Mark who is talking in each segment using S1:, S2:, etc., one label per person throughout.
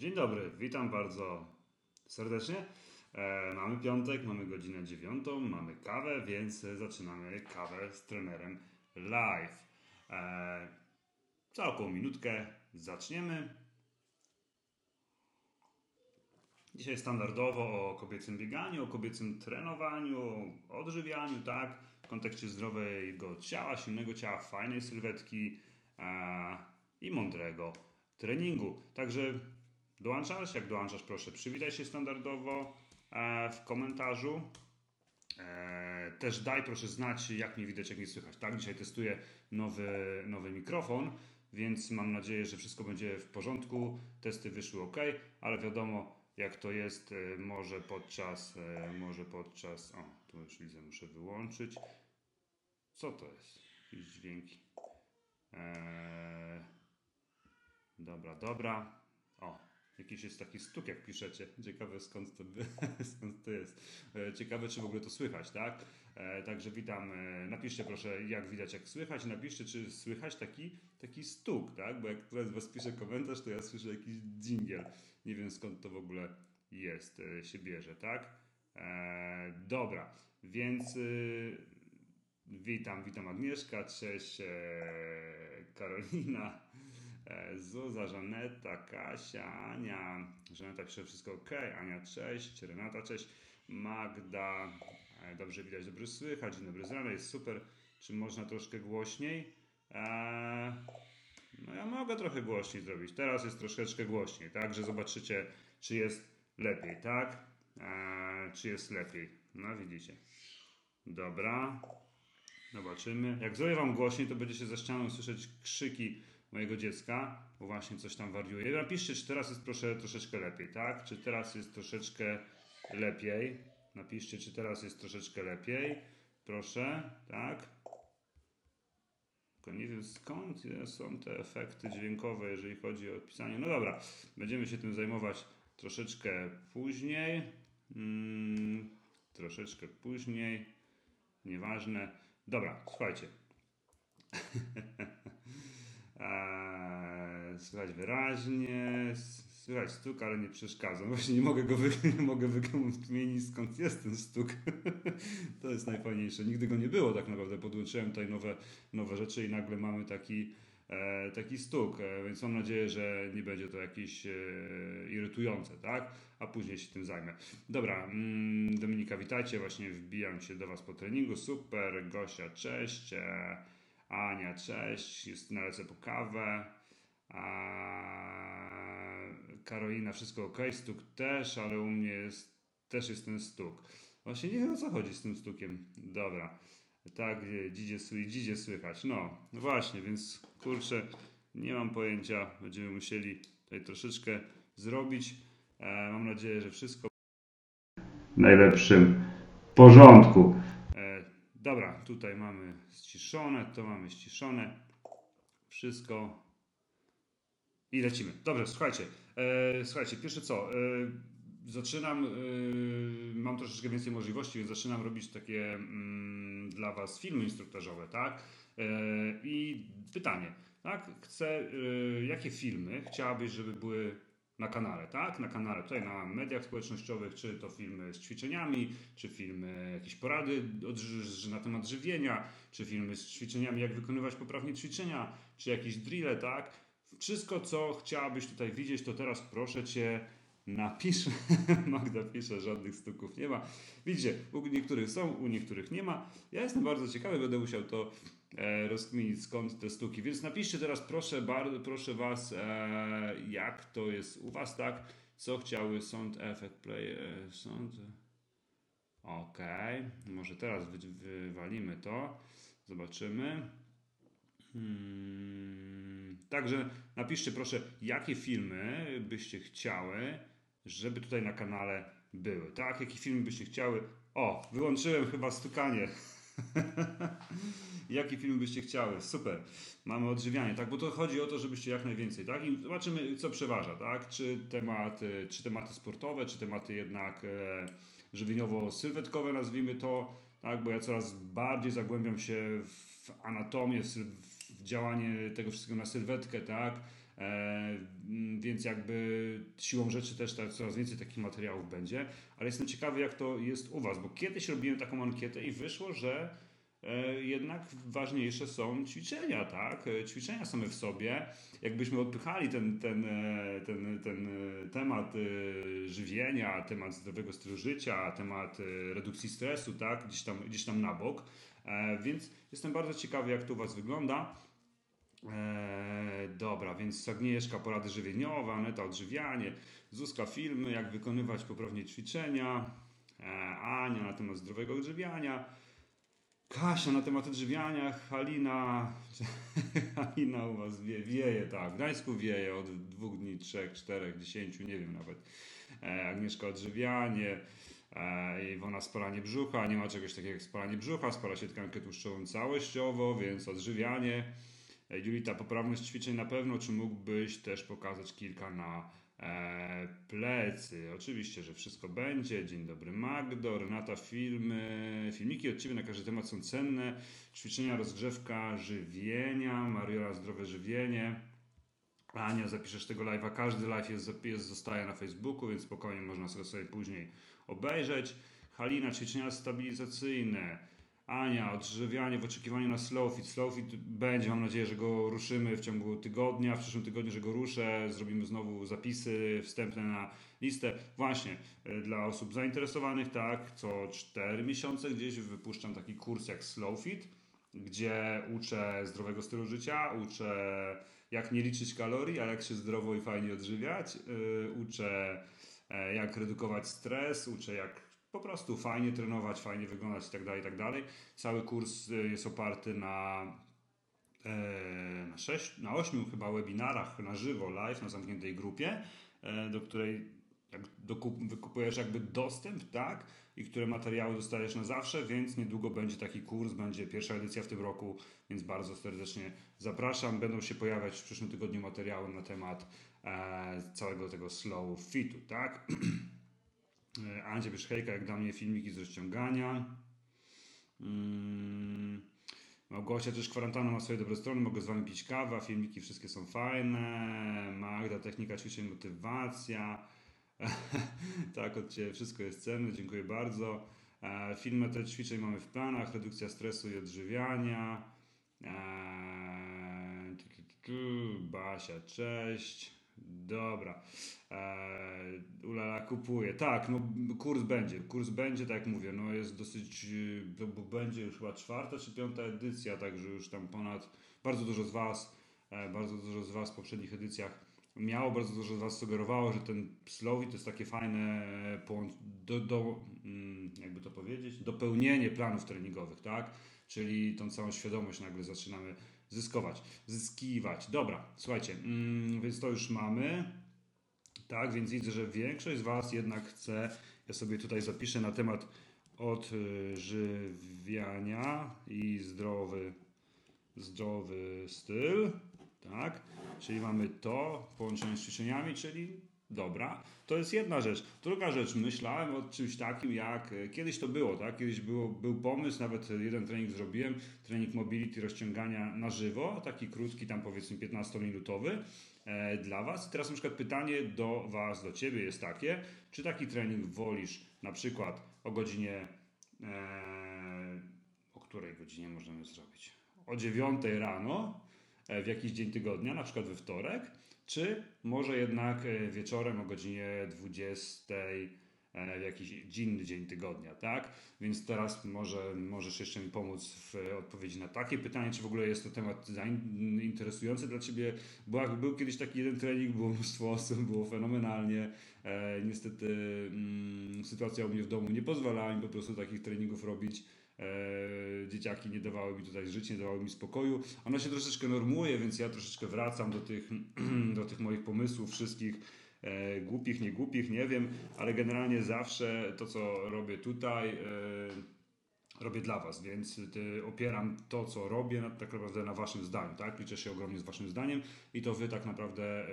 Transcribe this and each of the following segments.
S1: Dzień dobry, witam bardzo serdecznie. E, mamy piątek, mamy godzinę dziewiątą, mamy kawę, więc zaczynamy kawę z trenerem live. E, za około minutkę zaczniemy. Dzisiaj standardowo o kobiecym bieganiu, o kobiecym trenowaniu, o odżywianiu, tak? W kontekście zdrowego ciała, silnego ciała, fajnej sylwetki e, i mądrego treningu. Także dołączasz? Jak dołączasz, proszę przywitaj się standardowo e, w komentarzu. E, też daj proszę znać, jak mnie widać, jak mnie słychać. Tak, dzisiaj testuję nowy, nowy mikrofon, więc mam nadzieję, że wszystko będzie w porządku. Testy wyszły ok, ale wiadomo, jak to jest, e, może podczas, może podczas, o, tu już widzę, muszę wyłączyć. Co to jest? Jakieś dźwięki. Eee, dobra, dobra. O, jakiś jest taki stuk, jak piszecie. Ciekawe skąd to, skąd to jest. E, ciekawe, czy w ogóle to słychać, tak? E, także witam. E, napiszcie proszę, jak widać, jak słychać. Napiszcie, czy słychać taki, taki stuk, tak? Bo jak któraś z Was pisze komentarz, to ja słyszę jakiś dżingiel. Nie wiem skąd to w ogóle jest, się bierze, tak? Dobra, więc witam, witam Agnieszka, cześć Karolina, Zuza, Żaneta, Kasia, Ania, Żaneta pisze wszystko ok, Ania cześć, Renata cześć, Magda, e, dobrze widać, dobrze słychać, dzień dobry z jest super, czy można troszkę głośniej? E, no ja mogę trochę głośniej zrobić. Teraz jest troszeczkę głośniej, tak? Że zobaczycie, czy jest lepiej, tak? Eee, czy jest lepiej. No widzicie. Dobra. Zobaczymy. Jak zrobię wam głośniej, to będziecie za ścianą słyszeć krzyki mojego dziecka, bo właśnie coś tam wariuje. Napiszcie, czy teraz jest proszę troszeczkę lepiej, tak? Czy teraz jest troszeczkę lepiej. Napiszcie, czy teraz jest troszeczkę lepiej. Proszę, tak? Tylko nie wiem skąd są te efekty dźwiękowe, jeżeli chodzi o pisanie. No dobra, będziemy się tym zajmować troszeczkę później. Mm, troszeczkę później. Nieważne. Dobra, słuchajcie. Eee, Słychać wyraźnie, słychać stuk, ale nie przeszkadza. Właśnie nie mogę go wy, nie mogę wymienić skąd jest ten stuk. to jest najfajniejsze. Nigdy go nie było tak naprawdę. Podłączyłem tutaj nowe, nowe rzeczy i nagle mamy taki, e, taki stuk, e, więc mam nadzieję, że nie będzie to jakieś e, irytujące, tak? A później się tym zajmę. Dobra, mm, Dominika, witajcie. Właśnie wbijam się do Was po treningu. Super, Gosia, cześć. Ania, cześć. Justyna, lecę po kawę. Karolina, wszystko ok. Stuk też, ale u mnie jest, też jest ten stuk. Właśnie nie wiem o co chodzi z tym stukiem. Dobra. Tak, dzidzie, dzidzie słychać. No, właśnie, więc kurczę, nie mam pojęcia. Będziemy musieli tutaj troszeczkę zrobić. E, mam nadzieję, że wszystko w najlepszym porządku. Dobra, tutaj mamy ściszone, to mamy ściszone. Wszystko. I lecimy. Dobrze, słuchajcie. E, słuchajcie, pierwsze co. E, zaczynam. E, mam troszeczkę więcej możliwości, więc zaczynam robić takie mm, dla Was filmy instruktażowe, tak? E, I pytanie, tak? Chcę. E, jakie filmy chciałabyś, żeby były na kanale, tak? Na kanale, tutaj na mediach społecznościowych, czy to filmy z ćwiczeniami, czy filmy, jakieś porady odży- na temat żywienia, czy filmy z ćwiczeniami, jak wykonywać poprawnie ćwiczenia, czy jakieś drille, tak? Wszystko, co chciałabyś tutaj widzieć, to teraz proszę Cię napisz. Magda pisze, żadnych stuków nie ma. Widzicie, u niektórych są, u niektórych nie ma. Ja jestem bardzo ciekawy, będę musiał to rozkminić skąd te stuki. Więc napiszcie teraz proszę, bardzo, proszę Was, e, jak to jest u Was, tak? Co chciały Sound Effect Play, e, Sound... Okej, może teraz wy, wywalimy to. Zobaczymy. Hmm. Także napiszcie proszę, jakie filmy byście chciały, żeby tutaj na kanale były. Tak, jakie filmy byście chciały. O, wyłączyłem chyba stukanie. Jakie filmy byście chciały? Super. Mamy odżywianie, tak? Bo to chodzi o to, żebyście jak najwięcej, tak? I zobaczymy, co przeważa, tak? Czy tematy, czy tematy sportowe, czy tematy jednak e, żywieniowo-sylwetkowe, nazwijmy to, tak? Bo ja coraz bardziej zagłębiam się w anatomię, w, w działanie tego wszystkiego na sylwetkę, tak? E, więc jakby siłą rzeczy też coraz więcej takich materiałów będzie, ale jestem ciekawy jak to jest u Was, bo kiedyś robiłem taką ankietę i wyszło, że E, jednak ważniejsze są ćwiczenia, tak? E, ćwiczenia same w sobie. Jakbyśmy odpychali ten, ten, ten, ten temat żywienia, temat zdrowego stylu życia, temat redukcji stresu, tak? Gdzieś tam, gdzieś tam na bok. Więc jestem bardzo ciekawy, jak to u Was wygląda. Dobra, więc Agnieszka porady żywieniowe, Aneta odżywianie, Zuzka filmy, jak wykonywać poprawnie ćwiczenia, Ania na temat zdrowego odżywiania, Kasia na temat odżywiania, Halina, Halina u was wie, wieje, tak, w Gdańsku wieje od dwóch dni, trzech, czterech, dziesięciu, nie wiem nawet. E, Agnieszka odżywianie, e, Iwona spalanie brzucha, nie ma czegoś takiego jak spalanie brzucha, spala się tkankę tłuszczową całościowo, więc odżywianie. E, Julita, poprawność ćwiczeń na pewno, czy mógłbyś też pokazać kilka na E, plecy. Oczywiście, że wszystko będzie. Dzień dobry Magdo, Renata filmy. Filmiki od Ciebie na każdy temat są cenne. Ćwiczenia, rozgrzewka, żywienia. Mariola, zdrowe żywienie. Ania, zapiszesz tego live'a. Każdy live jest, jest, zostaje na Facebooku, więc spokojnie można sobie później obejrzeć. Halina, ćwiczenia stabilizacyjne. Ania, odżywianie w oczekiwaniu na Slowfit. Slowfit będzie, mam nadzieję, że go ruszymy w ciągu tygodnia, w przyszłym tygodniu, że go ruszę. Zrobimy znowu zapisy wstępne na listę. Właśnie, e, dla osób zainteresowanych, tak, co 4 miesiące gdzieś wypuszczam taki kurs jak Slowfit, gdzie uczę zdrowego stylu życia, uczę jak nie liczyć kalorii, a jak się zdrowo i fajnie odżywiać. Yy, uczę e, jak redukować stres, uczę jak po prostu fajnie trenować, fajnie wyglądać i tak dalej, i tak. Cały kurs y, jest oparty na e, na, sześć, na ośmiu chyba webinarach na żywo, live, na zamkniętej grupie, e, do której jak dokup, wykupujesz jakby dostęp, tak? I które materiały dostajesz na zawsze, więc niedługo będzie taki kurs, będzie pierwsza edycja w tym roku, więc bardzo serdecznie zapraszam. Będą się pojawiać w przyszłym tygodniu materiały na temat e, całego tego slow fitu, tak? E, Andzie Byszhejka, jak dla mnie filmiki z rozciągania. Hmm. Małgosia też kwarantanna ma swoje dobre strony, mogę z Wami pić kawę, filmiki wszystkie są fajne. Magda, technika ćwiczeń, motywacja. tak, od Ciebie wszystko jest cenne, dziękuję bardzo. E, filmy te ćwiczeń mamy w planach, redukcja stresu i odżywiania. E, Basia, cześć. Dobra. Eee, ulala kupuje. Tak, no kurs będzie. Kurs będzie, tak jak mówię, no jest dosyć, bo będzie już chyba czwarta czy piąta edycja, także już tam ponad, bardzo dużo z Was, e, bardzo dużo z Was w poprzednich edycjach miało, bardzo dużo z Was sugerowało, że ten Slowi to jest takie fajne e, do, do, mm, jakby to powiedzieć, dopełnienie planów treningowych, tak? Czyli tą całą świadomość nagle zaczynamy zyskować, zyskiwać. Dobra, słuchajcie, mm, więc to już mamy. Tak, więc widzę, że większość z Was jednak chce, ja sobie tutaj zapiszę na temat odżywiania i zdrowy, zdrowy styl, tak, czyli mamy to połączenie z ćwiczeniami, czyli Dobra, to jest jedna rzecz. Druga rzecz, myślałem o czymś takim jak e, kiedyś to było, tak? Kiedyś było, był pomysł, nawet jeden trening zrobiłem, trening mobility rozciągania na żywo, taki krótki, tam powiedzmy 15-minutowy e, dla Was. Teraz na przykład pytanie do Was, do Ciebie jest takie, czy taki trening wolisz na przykład o godzinie, e, o której godzinie możemy zrobić? O 9 rano, e, w jakiś dzień tygodnia, na przykład we wtorek, czy może jednak e, wieczorem o godzinie 20 e, w jakiś inny dzień tygodnia, tak? Więc teraz może możesz jeszcze mi pomóc w odpowiedzi na takie pytanie, czy w ogóle jest to temat interesujący dla Ciebie, bo był kiedyś taki jeden trening, było mnóstwo osób, było fenomenalnie. E, niestety mm, sytuacja u mnie w domu nie pozwalała mi po prostu takich treningów robić. E, dzieciaki nie dawały mi tutaj żyć, nie dawały mi spokoju. Ona się troszeczkę normuje, więc ja troszeczkę wracam do tych, do tych moich pomysłów wszystkich. E, głupich, nie głupich, nie wiem, ale generalnie zawsze to, co robię tutaj, e, robię dla Was, więc opieram to, co robię, tak naprawdę na Waszym zdaniu, tak? Liczę się ogromnie z Waszym zdaniem i to Wy tak naprawdę,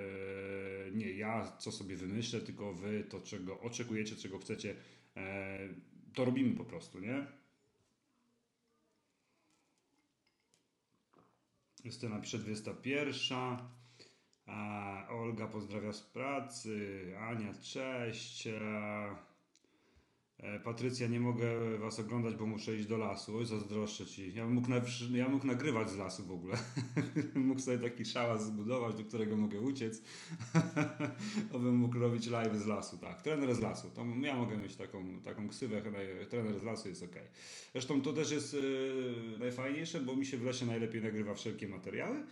S1: nie ja, co sobie wymyślę, tylko Wy to, czego oczekujecie, czego chcecie, to robimy po prostu, nie? Justyna pisze 21. A Olga pozdrawia z pracy. Ania, cześć. Patrycja, nie mogę was oglądać, bo muszę iść do lasu. Oj, zazdroszczę ci. Ja bym mógł, na, ja mógł nagrywać z lasu w ogóle. mógł sobie taki szałas zbudować, do którego mogę uciec. bym mógł robić live z lasu, tak. Trener z lasu. To ja mogę mieć taką, taką ksywę, trener z lasu jest ok. Zresztą to też jest yy, najfajniejsze, bo mi się w lesie najlepiej nagrywa wszelkie materiały.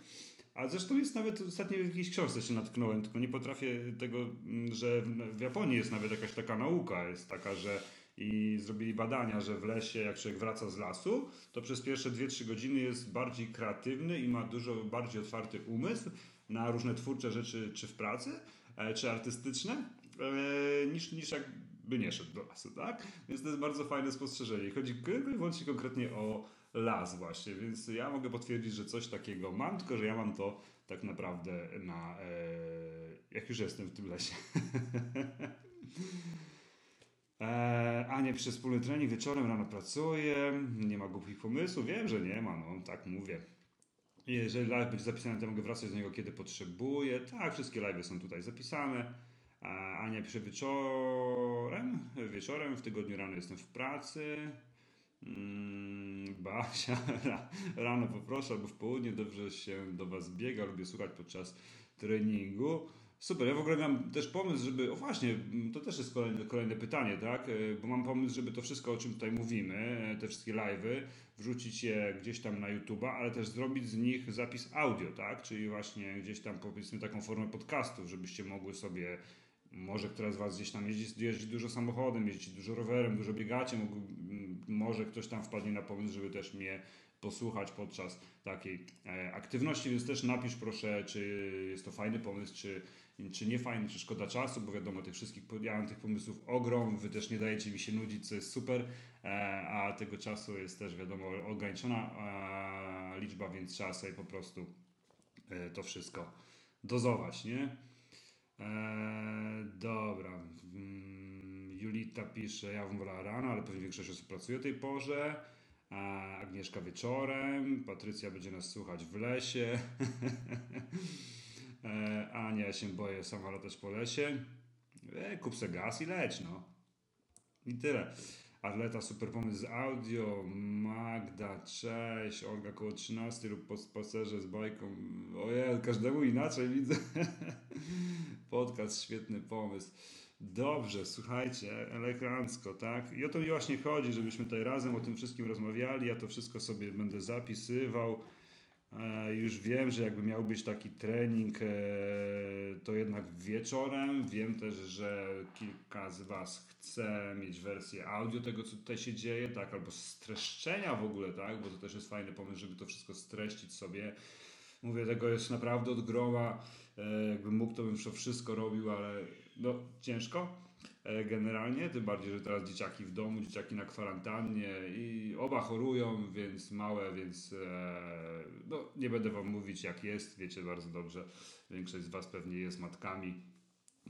S1: A zresztą jest nawet ostatnio w jakiejś książce się natknąłem, tylko nie potrafię tego, mm, że w Japonii jest nawet jakaś taka nauka, jest taka, że i zrobili badania, że w lesie, jak człowiek wraca z lasu, to przez pierwsze 2-3 godziny jest bardziej kreatywny i ma dużo bardziej otwarty umysł na różne twórcze rzeczy, czy w pracy, e, czy artystyczne, e, niż, niż jakby nie szedł do lasu, tak? Więc to jest bardzo fajne spostrzeżenie. Chodzi wyłącznie konkretnie o las właśnie, więc ja mogę potwierdzić, że coś takiego mam, tylko że ja mam to tak naprawdę na, e, jak już jestem w tym lesie. E, a nie przez wspólny trening wieczorem, rano pracuję, nie ma głupich pomysłów, wiem, że nie ma, no tak mówię. Jeżeli live będzie zapisany, to mogę wracać do niego kiedy potrzebuję. Tak, wszystkie live są tutaj zapisane. Ania pisze wieczorem, wieczorem, w tygodniu rano jestem w pracy. Mm, Basia, rano poproszę, albo w południe dobrze się do Was biega, lubię słuchać podczas treningu. Super, ja w ogóle mam też pomysł, żeby, o właśnie, mm, to też jest kolejne, kolejne pytanie, tak? E, bo mam pomysł, żeby to wszystko, o czym tutaj mówimy, e, te wszystkie live'y, wrzucić je gdzieś tam na YouTube'a, ale też zrobić z nich zapis audio, tak? Czyli właśnie gdzieś tam powiedzmy taką formę podcastów, żebyście mogły sobie może któraś z Was gdzieś tam jeździ, jeździ dużo samochodem, jeździ dużo rowerem, dużo biegacie, może ktoś tam wpadnie na pomysł, żeby też mnie posłuchać podczas takiej e, aktywności, więc też napisz proszę, czy jest to fajny pomysł, czy, czy nie fajny, czy szkoda czasu, bo wiadomo, tych wszystkich, ja mam tych pomysłów ogrom, wy też nie dajecie mi się nudzić, co jest super, e, a tego czasu jest też wiadomo ograniczona e, liczba, więc trzeba sobie po prostu to wszystko dozować, nie? dobra. Mm, Julita pisze, ja wolała rano, ale pewnie większość osób pracuje o tej porze. Agnieszka wieczorem, Patrycja będzie nas słuchać w lesie. E, Ania, się boję sama latać po lesie. E, kup se gaz i leć, no. I tyle. Atleta super pomysł z audio. Magda, cześć. Olga koło 13 lub po spacerze z bajką. Ojej, każdemu inaczej widzę. Podcast, świetny pomysł. Dobrze, słuchajcie, elegancko, tak? I o to mi właśnie chodzi, żebyśmy tutaj razem o tym wszystkim rozmawiali. Ja to wszystko sobie będę zapisywał. Już wiem, że jakby miał być taki trening, e, to jednak wieczorem. Wiem też, że kilka z Was chce mieć wersję audio tego, co tutaj się dzieje, tak? Albo streszczenia w ogóle, tak? Bo to też jest fajny pomysł, żeby to wszystko streścić sobie. Mówię, tego jest naprawdę od groma. E, jakbym mógł, to bym to wszystko robił, ale no, ciężko generalnie, tym bardziej, że teraz dzieciaki w domu, dzieciaki na kwarantannie i oba chorują, więc małe, więc e, no, nie będę wam mówić jak jest, wiecie bardzo dobrze, większość z was pewnie jest matkami,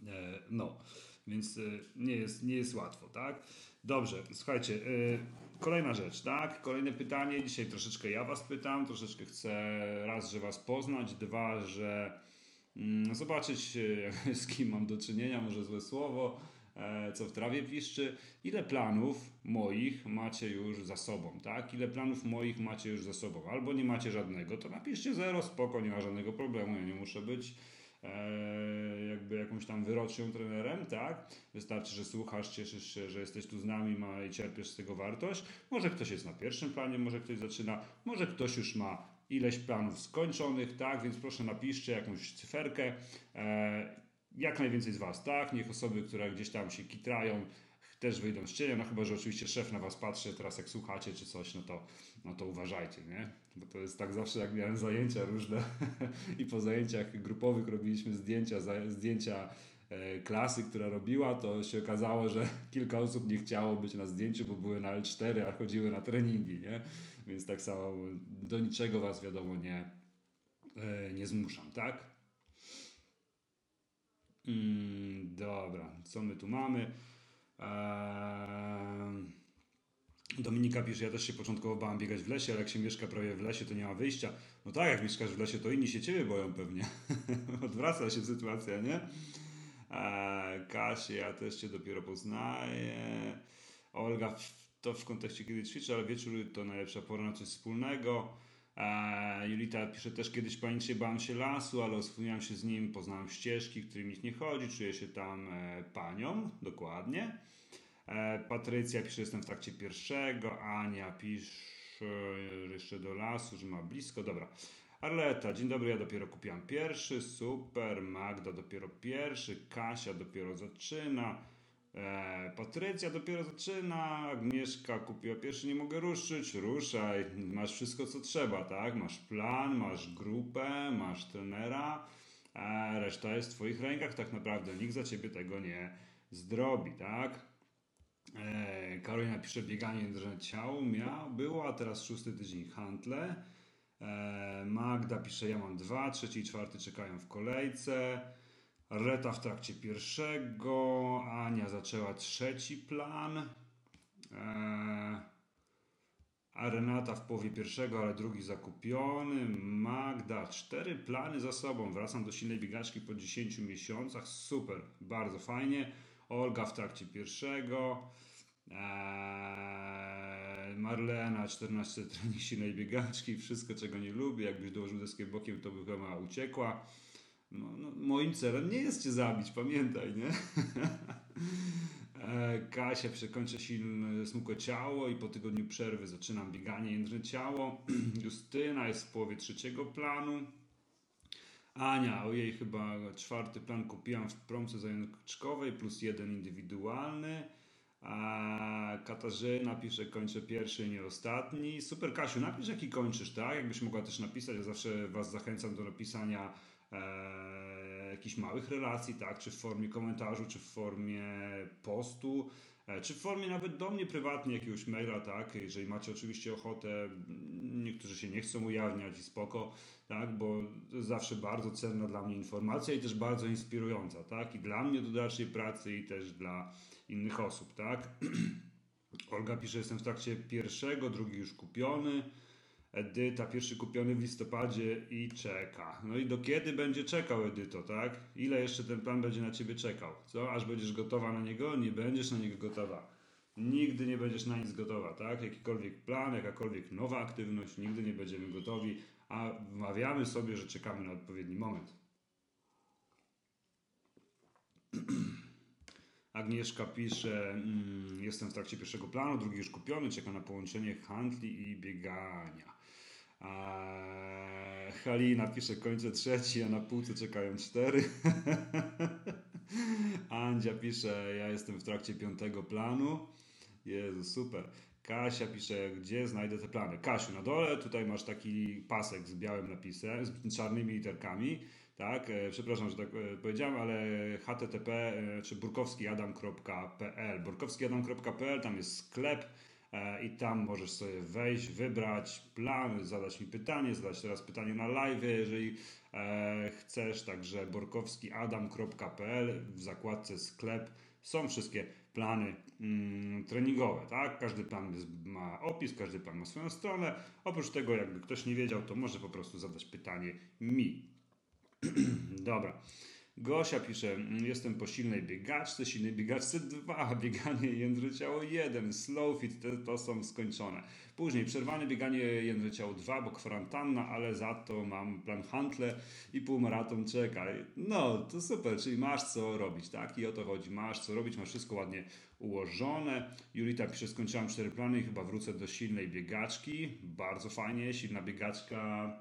S1: e, no, więc nie jest, nie jest łatwo, tak? Dobrze, słuchajcie, kolejna rzecz, tak? Kolejne pytanie, dzisiaj troszeczkę ja was pytam, troszeczkę chcę raz, że was poznać, dwa, że Mm, zobaczyć e, z kim mam do czynienia, może złe słowo, e, co w trawie piszczy, ile planów moich macie już za sobą, tak? Ile planów moich macie już za sobą, albo nie macie żadnego, to napiszcie zero, spoko, nie ma żadnego problemu, ja nie muszę być e, jakby jakąś tam wyrocznią trenerem, tak? Wystarczy, że słuchasz, cieszysz się, że jesteś tu z nami ma i czerpiesz z tego wartość. Może ktoś jest na pierwszym planie, może ktoś zaczyna, może ktoś już ma ileś planów skończonych, tak, więc proszę napiszcie jakąś cyferkę, e, jak najwięcej z Was, tak, niech osoby, które gdzieś tam się kitrają, też wyjdą z cienia, no chyba, że oczywiście szef na Was patrzy, teraz jak słuchacie czy coś, no to, no to uważajcie, nie? Bo to jest tak zawsze, jak miałem zajęcia różne i po zajęciach grupowych robiliśmy zdjęcia, zdjęcia e, klasy, która robiła, to się okazało, że kilka osób nie chciało być na zdjęciu, bo były na L4, a chodziły na treningi, nie? Więc tak samo do niczego was wiadomo nie, e, nie zmuszam, tak? Mm, dobra, co my tu mamy? Eee, Dominika pisze, ja też się początkowo bałem biegać w lesie, ale jak się mieszka prawie w lesie, to nie ma wyjścia. No tak, jak mieszkasz w lesie, to inni się ciebie boją pewnie. Odwraca się sytuacja, nie? Eee, Kasie, ja też cię dopiero poznaję. Olga, to w kontekście kiedy ćwiczę, ale wieczór to najlepsza pora na coś wspólnego. Julita pisze też kiedyś panicznie bałem się lasu, ale oswojłem się z nim, poznałem ścieżki, którymi nikt nie chodzi, czuję się tam e, panią, dokładnie. E, Patrycja pisze, jestem w trakcie pierwszego. Ania pisze jeszcze do lasu, że ma blisko. Dobra. Arleta, dzień dobry, ja dopiero kupiłam pierwszy. Super. Magda dopiero pierwszy. Kasia dopiero zaczyna. E, Patrycja dopiero zaczyna. Agnieszka kupiła pierwszy, nie mogę ruszyć. Ruszaj. Masz wszystko, co trzeba, tak? Masz plan, masz grupę, masz trenera. E, reszta jest w Twoich rękach, tak naprawdę. Nikt za Ciebie tego nie zrobi, tak? E, Karolina pisze bieganie drżę ciał miał, było, a teraz szósty tydzień handle. E, Magda pisze ja mam dwa, trzeci i czwarty czekają w kolejce. Reta w trakcie pierwszego, Ania zaczęła trzeci plan. E, a Renata w połowie pierwszego, ale drugi zakupiony. Magda, cztery plany za sobą. Wracam do silnej biegaczki po 10 miesiącach. Super, bardzo fajnie. Olga w trakcie pierwszego. Eee, Marlena, 14 trening silnej biegaczki, wszystko czego nie lubię. Jakbyś dołożył deskę bokiem, to by chyba uciekła. No, no, moim celem nie jest cię zabić, pamiętaj, nie? eee, Kasia przekończę silne smukłe ciało i po tygodniu przerwy zaczynam bieganie jędrne ciało. Justyna jest w połowie trzeciego planu. Ania, ojej, chyba czwarty plan kupiłam w promce zajączkowej plus jeden indywidualny. A Katarzyna pisze, kończę pierwszy, nie ostatni. Super, Kasiu, napisz jaki kończysz, tak? Jakbyś mogła też napisać, ja zawsze Was zachęcam do napisania e, jakichś małych relacji, tak? Czy w formie komentarzu, czy w formie postu, e, czy w formie nawet do mnie prywatnie jakiegoś maila, tak? Jeżeli macie oczywiście ochotę, niektórzy się nie chcą ujawniać i spoko, tak? Bo to jest zawsze bardzo cenna dla mnie informacja i też bardzo inspirująca, tak? I dla mnie do dalszej pracy i też dla innych osób, tak? Olga pisze, jestem w trakcie pierwszego, drugi już kupiony. Edyta, pierwszy kupiony w listopadzie i czeka. No i do kiedy będzie czekał Edyto, tak? Ile jeszcze ten plan będzie na ciebie czekał? Co? Aż będziesz gotowa na niego? Nie będziesz na niego gotowa. Nigdy nie będziesz na nic gotowa, tak? Jakikolwiek plan, jakakolwiek nowa aktywność, nigdy nie będziemy gotowi, a wmawiamy sobie, że czekamy na odpowiedni moment. Agnieszka pisze, mm, jestem w trakcie pierwszego planu, drugi już kupiony, czekam na połączenie handli i biegania. A Halina pisze, kończę trzeci, a na półce czekają cztery. Andzia pisze, ja jestem w trakcie piątego planu. Jezu, super. Kasia pisze, gdzie znajdę te plany. Kasiu, na dole tutaj masz taki pasek z białym napisem, z czarnymi literkami tak? E, przepraszam, że tak e, powiedziałem, ale http e, czy burkowskiadam.pl burkowskiadam.pl, tam jest sklep i tam możesz sobie wejść, wybrać plan, zadać mi pytanie, zadać teraz pytanie na live, jeżeli chcesz, także borkowskiadam.pl w zakładce sklep są wszystkie plany mm, treningowe, tak? Każdy plan ma opis, każdy plan ma swoją stronę. Oprócz tego, jakby ktoś nie wiedział, to może po prostu zadać pytanie mi. Dobra. Gosia pisze, jestem po silnej biegaczce, silnej biegaczce 2, bieganie jędry ciało 1, slow fit, te, to są skończone. Później przerwane bieganie jędry ciało 2, bo kwarantanna, ale za to mam plan handle i półmaraton czeka. No, to super, czyli masz co robić, tak? I o to chodzi, masz co robić, masz wszystko ładnie ułożone. Julita pisze, skończyłam 4 plany i chyba wrócę do silnej biegaczki. Bardzo fajnie, silna biegaczka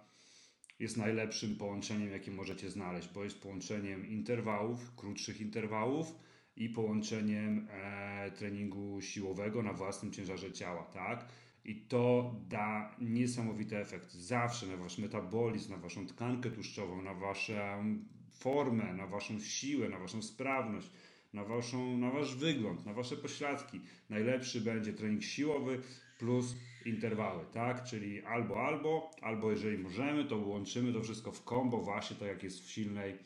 S1: jest najlepszym połączeniem, jakie możecie znaleźć, bo jest połączeniem interwałów, krótszych interwałów i połączeniem e, treningu siłowego na własnym ciężarze ciała, tak? I to da niesamowity efekt. Zawsze na wasz metabolizm, na waszą tkankę tłuszczową, na waszą formę, na waszą siłę, na waszą sprawność, na, waszą, na wasz wygląd, na wasze pośladki. Najlepszy będzie trening siłowy plus interwały, tak? Czyli albo, albo, albo jeżeli możemy, to łączymy to wszystko w kombo, właśnie tak jak jest w silnej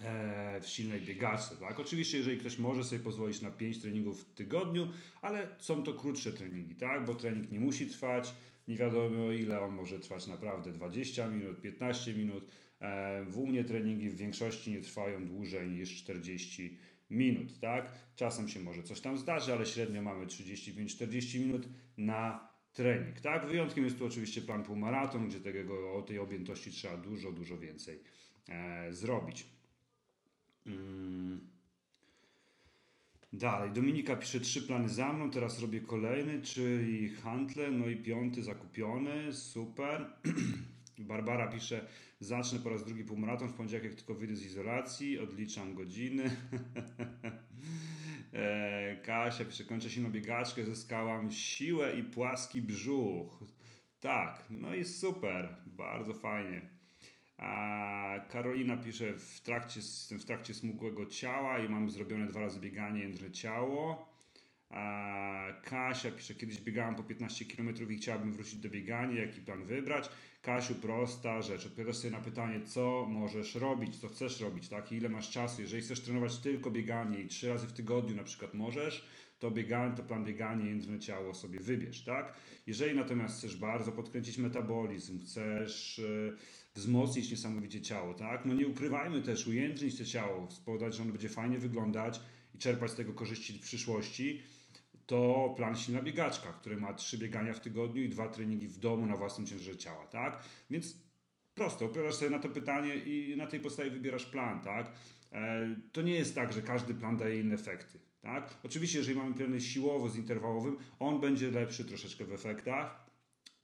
S1: e, w silnej biegaczce. Tak? Oczywiście, jeżeli ktoś może sobie pozwolić na 5 treningów w tygodniu, ale są to krótsze treningi, tak? bo trening nie musi trwać nie wiadomo ile, on może trwać naprawdę 20 minut, 15 minut. E, w u mnie treningi w większości nie trwają dłużej niż 40 minut, tak? Czasem się może coś tam zdarzy, ale średnio mamy 35-40 minut na trening, tak? Wyjątkiem jest tu oczywiście plan półmaraton, gdzie tego, o tej objętości trzeba dużo, dużo więcej e, zrobić. Mm. Dalej, Dominika pisze trzy plany za mną, teraz robię kolejny, czyli handle, no i piąty zakupiony, super. Barbara pisze, zacznę po raz drugi półmaraton w poniedziałek, jak tylko wyjdę z izolacji, odliczam godziny. e, Kasia pisze, kończę silną biegaczkę, zyskałam siłę i płaski brzuch. Tak, no i super, bardzo fajnie. A Karolina pisze, w trakcie, jestem w trakcie smukłego ciała i mam zrobione dwa razy bieganie jędrne ciało. Kasia pisze, kiedyś biegałam po 15 km i chciałabym wrócić do biegania, jaki plan wybrać. Kasiu, prosta rzecz. Odpowiadasz sobie na pytanie, co możesz robić, co chcesz robić, tak? I ile masz czasu. Jeżeli chcesz trenować tylko bieganie i trzy razy w tygodniu na przykład możesz, to bieganie, to plan bieganie, jędrne ciało sobie wybierz, tak? Jeżeli natomiast chcesz bardzo podkręcić metabolizm, chcesz e, wzmocnić niesamowicie ciało, tak? No nie ukrywajmy też, ujędrzyć to ciało, spowodować, że ono będzie fajnie wyglądać i czerpać z tego korzyści w przyszłości, to plan silna biegaczka, który ma trzy biegania w tygodniu i dwa treningi w domu na własnym ciężarze ciała, tak? Więc prosto, odpowiadasz sobie na to pytanie i na tej podstawie wybierasz plan, tak? E, to nie jest tak, że każdy plan daje inne efekty. Tak? Oczywiście, jeżeli mamy plany siłowo z interwałowym, on będzie lepszy troszeczkę w efektach,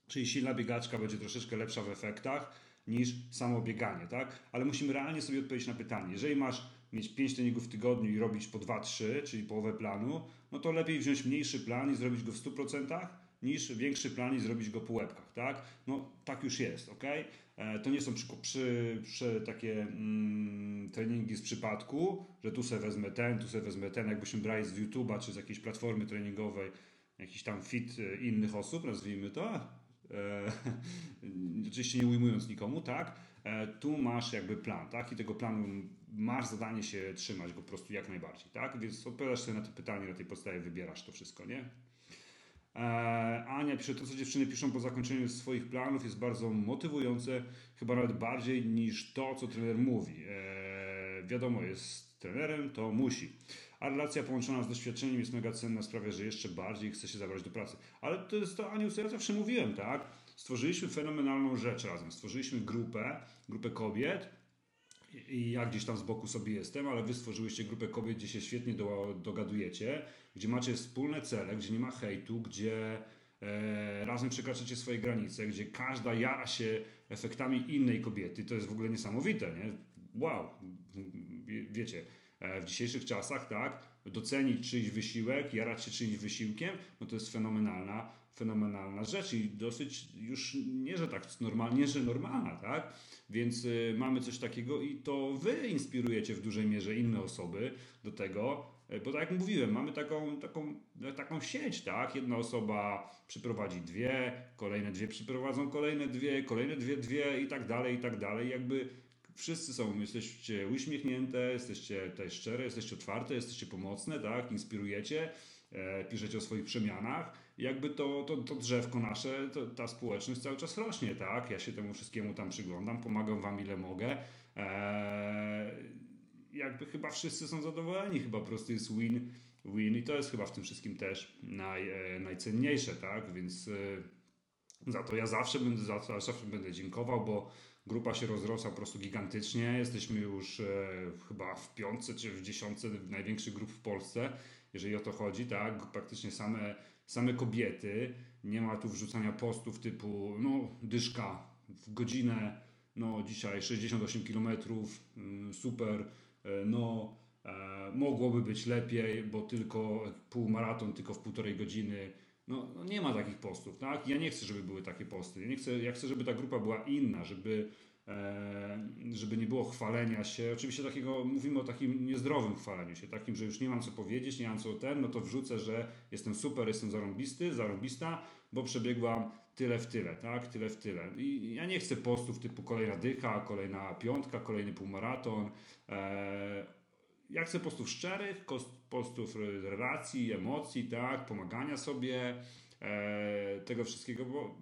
S1: czyli silna biegaczka będzie troszeczkę lepsza w efektach niż samo bieganie, tak? Ale musimy realnie sobie odpowiedzieć na pytanie. Jeżeli masz mieć 5 treningów w tygodniu i robić po 2-3, czyli połowę planu, no to lepiej wziąć mniejszy plan i zrobić go w 100%, niż większy plan i zrobić go po łebkach, tak? No tak już jest, ok? E, to nie są przy, przy, przy takie mm, treningi z przypadku, że tu sobie wezmę ten, tu sobie wezmę ten, jakbyśmy brali z YouTube'a czy z jakiejś platformy treningowej, jakiś tam fit e, innych osób, nazwijmy to, e, oczywiście nie ujmując nikomu, tak? E, tu masz jakby plan, tak? I tego planu masz zadanie się trzymać go po prostu jak najbardziej, tak? Więc odpowiadasz sobie na to pytanie, na tej podstawie wybierasz to wszystko, nie? E, Ania pisze, to co dziewczyny piszą po zakończeniu swoich planów jest bardzo motywujące, chyba nawet bardziej niż to, co trener mówi. E, wiadomo, jest trenerem, to musi. A relacja połączona z doświadczeniem jest mega cenna, sprawia, że jeszcze bardziej chce się zabrać do pracy. Ale to jest to, Aniu, co ja zawsze mówiłem, tak? Stworzyliśmy fenomenalną rzecz razem. Stworzyliśmy grupę, grupę kobiet, i ja gdzieś tam z boku sobie jestem, ale wy stworzyłyście grupę kobiet, gdzie się świetnie do, dogadujecie, gdzie macie wspólne cele, gdzie nie ma hejtu, gdzie e, razem przekraczacie swoje granice, gdzie każda jara się efektami innej kobiety. To jest w ogóle niesamowite, nie? Wow, Wie, wiecie, e, w dzisiejszych czasach, tak, docenić czyjś wysiłek, jarać się czyimś wysiłkiem, no to jest fenomenalna, fenomenalna rzecz i dosyć już nie, że tak normalnie, że normalna, tak? Więc y, mamy coś takiego i to wy inspirujecie w dużej mierze inne osoby do tego, y, bo tak jak mówiłem, mamy taką, taką, taką sieć, tak? Jedna osoba przyprowadzi dwie, kolejne dwie przyprowadzą kolejne dwie, kolejne dwie, dwie i tak dalej, i tak dalej. Jakby wszyscy są, jesteście uśmiechnięte, jesteście też szczere, jesteście otwarte, jesteście pomocne, tak? Inspirujecie, e, piszecie o swoich przemianach jakby to, to, to drzewko nasze, to, ta społeczność cały czas rośnie, tak? Ja się temu wszystkiemu tam przyglądam, pomagam wam ile mogę. Eee, jakby chyba wszyscy są zadowoleni, chyba po prostu jest win, win i to jest chyba w tym wszystkim też naj, e, najcenniejsze, tak? Więc e, za to ja zawsze będę, za zawsze będę dziękował, bo grupa się rozrosła po prostu gigantycznie. Jesteśmy już e, chyba w piątce czy w dziesiątce największych grup w Polsce, jeżeli o to chodzi, tak? Praktycznie same same kobiety. Nie ma tu wrzucania postów typu, no, dyszka w godzinę, no, dzisiaj 68 km, mm, super, e, no, e, mogłoby być lepiej, bo tylko półmaraton, tylko w półtorej godziny. No, no, nie ma takich postów, tak? Ja nie chcę, żeby były takie posty. Ja, nie chcę, ja chcę, żeby ta grupa była inna, żeby żeby nie było chwalenia się. Oczywiście takiego, mówimy o takim niezdrowym chwaleniu się, takim, że już nie mam co powiedzieć, nie mam co ten, no to wrzucę, że jestem super, jestem zarąbisty, zarąbista, bo przebiegłam tyle w tyle, tak? Tyle w tyle. I ja nie chcę postów typu kolejna dycha, kolejna piątka, kolejny półmaraton. E, ja chcę postów szczerych, postów relacji, emocji, tak? Pomagania sobie, e, tego wszystkiego, bo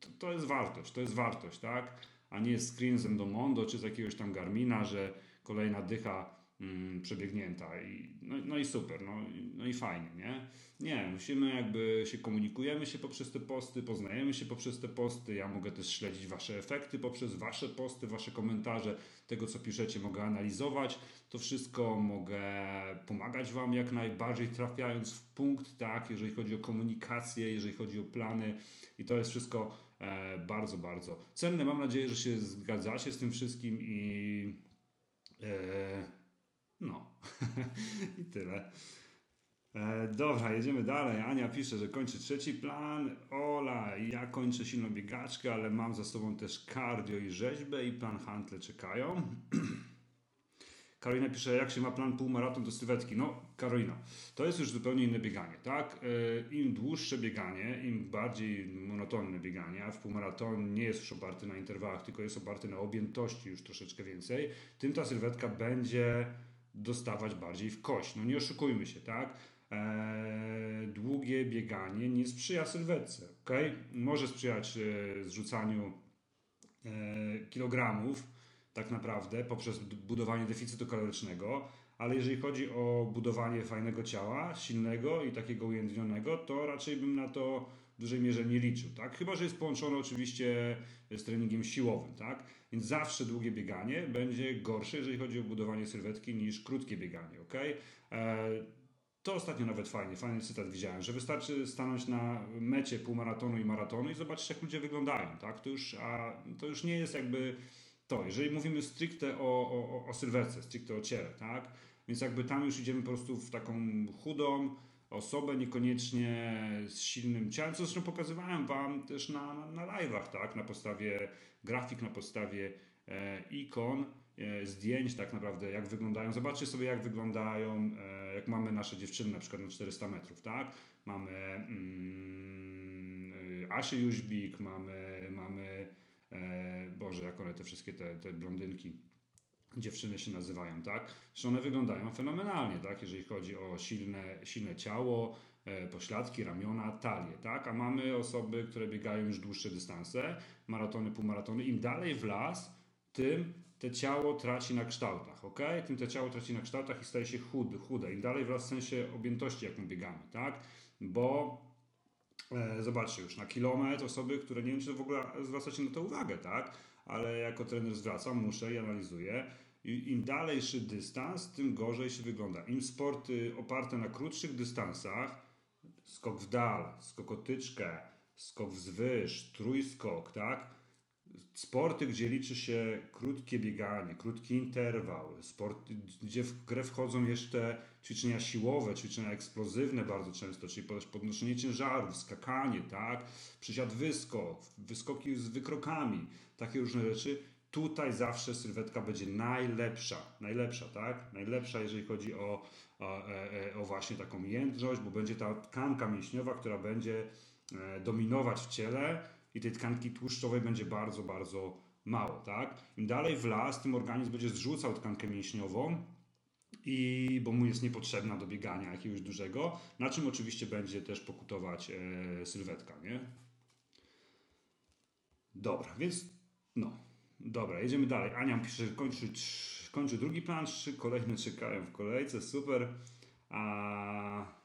S1: to, to jest wartość, to jest wartość, tak? A nie z Endomondo czy z jakiegoś tam Garmina, że kolejna dycha mm, przebiegnięta i, no, no, i super, no, no i fajnie, nie? Nie, musimy jakby się komunikujemy się poprzez te posty, poznajemy się poprzez te posty, ja mogę też śledzić wasze efekty poprzez wasze posty, wasze komentarze, tego co piszecie mogę analizować, to wszystko mogę pomagać wam jak najbardziej trafiając w punkt, tak, jeżeli chodzi o komunikację, jeżeli chodzi o plany. I to jest wszystko bardzo, bardzo cenne. Mam nadzieję, że się zgadzacie z tym wszystkim i e, no i tyle. E, dobra, jedziemy dalej. Ania pisze, że kończy trzeci plan. Ola, ja kończę silną biegaczkę, ale mam za sobą też cardio i rzeźbę i plan handle czekają. Karolina pisze, jak się ma plan półmaraton do sylwetki. No, Karolina, to jest już zupełnie inne bieganie, tak? E, Im dłuższe bieganie, im bardziej monotonne bieganie, a w półmaraton nie jest już oparty na interwałach, tylko jest oparty na objętości już troszeczkę więcej, tym ta sylwetka będzie dostawać bardziej w kość. No nie oszukujmy się, tak? e, długie bieganie nie sprzyja sylwetce. Okay? Może sprzyjać e, zrzucaniu e, kilogramów, tak naprawdę, poprzez budowanie deficytu kalorycznego, ale jeżeli chodzi o budowanie fajnego ciała, silnego i takiego ujędrnionego, to raczej bym na to w dużej mierze nie liczył, tak? Chyba, że jest połączone oczywiście z treningiem siłowym, tak? Więc zawsze długie bieganie będzie gorsze, jeżeli chodzi o budowanie sylwetki niż krótkie bieganie, ok? E, to ostatnio nawet fajnie, fajny cytat widziałem, że wystarczy stanąć na mecie półmaratonu i maratonu i zobaczyć, jak ludzie wyglądają, tak? To już, a to już nie jest jakby to. Jeżeli mówimy stricte o, o, o sylwetce, stricte o ciele, tak? Więc jakby tam już idziemy po prostu w taką chudą osobę, niekoniecznie z silnym ciałem, co zresztą pokazywałem Wam też na, na, na live'ach, tak? Na podstawie grafik, na podstawie e, ikon, E, zdjęć tak naprawdę, jak wyglądają. Zobaczcie sobie, jak wyglądają, e, jak mamy nasze dziewczyny na przykład na 400 metrów, tak? Mamy mm, Asię Jóźbik, mamy, mamy e, Boże, jak one te wszystkie te, te blondynki, dziewczyny się nazywają, tak? Że one wyglądają fenomenalnie, tak? Jeżeli chodzi o silne, silne ciało, e, pośladki, ramiona, talię, tak? A mamy osoby, które biegają już dłuższe dystanse, maratony, półmaratony. Im dalej w las, tym te ciało traci na kształtach, ok? Tym te ciało traci na kształtach i staje się chudy, chude. I dalej wraz w sensie objętości, jak my biegamy, tak? Bo e, zobaczcie, już na kilometr osoby, które nie wiem, czy w ogóle zwracacie na to uwagę, tak? Ale jako trener zwracam, muszę i analizuję. Im dalejszy dystans, tym gorzej się wygląda. Im sporty oparte na krótszych dystansach, skok w dal, skok o tyczkę, skok wzwyż, trójskok, tak? sporty, gdzie liczy się krótkie bieganie, krótki interwał, sporty, gdzie w grę wchodzą jeszcze ćwiczenia siłowe, ćwiczenia eksplozywne bardzo często, czyli podnoszenie ciężarów, skakanie, tak, przysiad wyskok, wyskoki z wykrokami, takie różne rzeczy. Tutaj zawsze sylwetka będzie najlepsza, najlepsza, tak? Najlepsza, jeżeli chodzi o, o, e, e, o właśnie taką jędrność, bo będzie ta tkanka mięśniowa, która będzie e, dominować w ciele, i tej tkanki tłuszczowej będzie bardzo, bardzo mało, tak? Im dalej w las, tym organizm będzie zrzucał tkankę mięśniową, i bo mu jest niepotrzebna do biegania jakiegoś dużego, na czym oczywiście będzie też pokutować e, sylwetka, nie? Dobra, więc no, dobra, jedziemy dalej. Ania pisze, że kończy, kończy drugi plan, trzy kolejne czekają w kolejce, super. A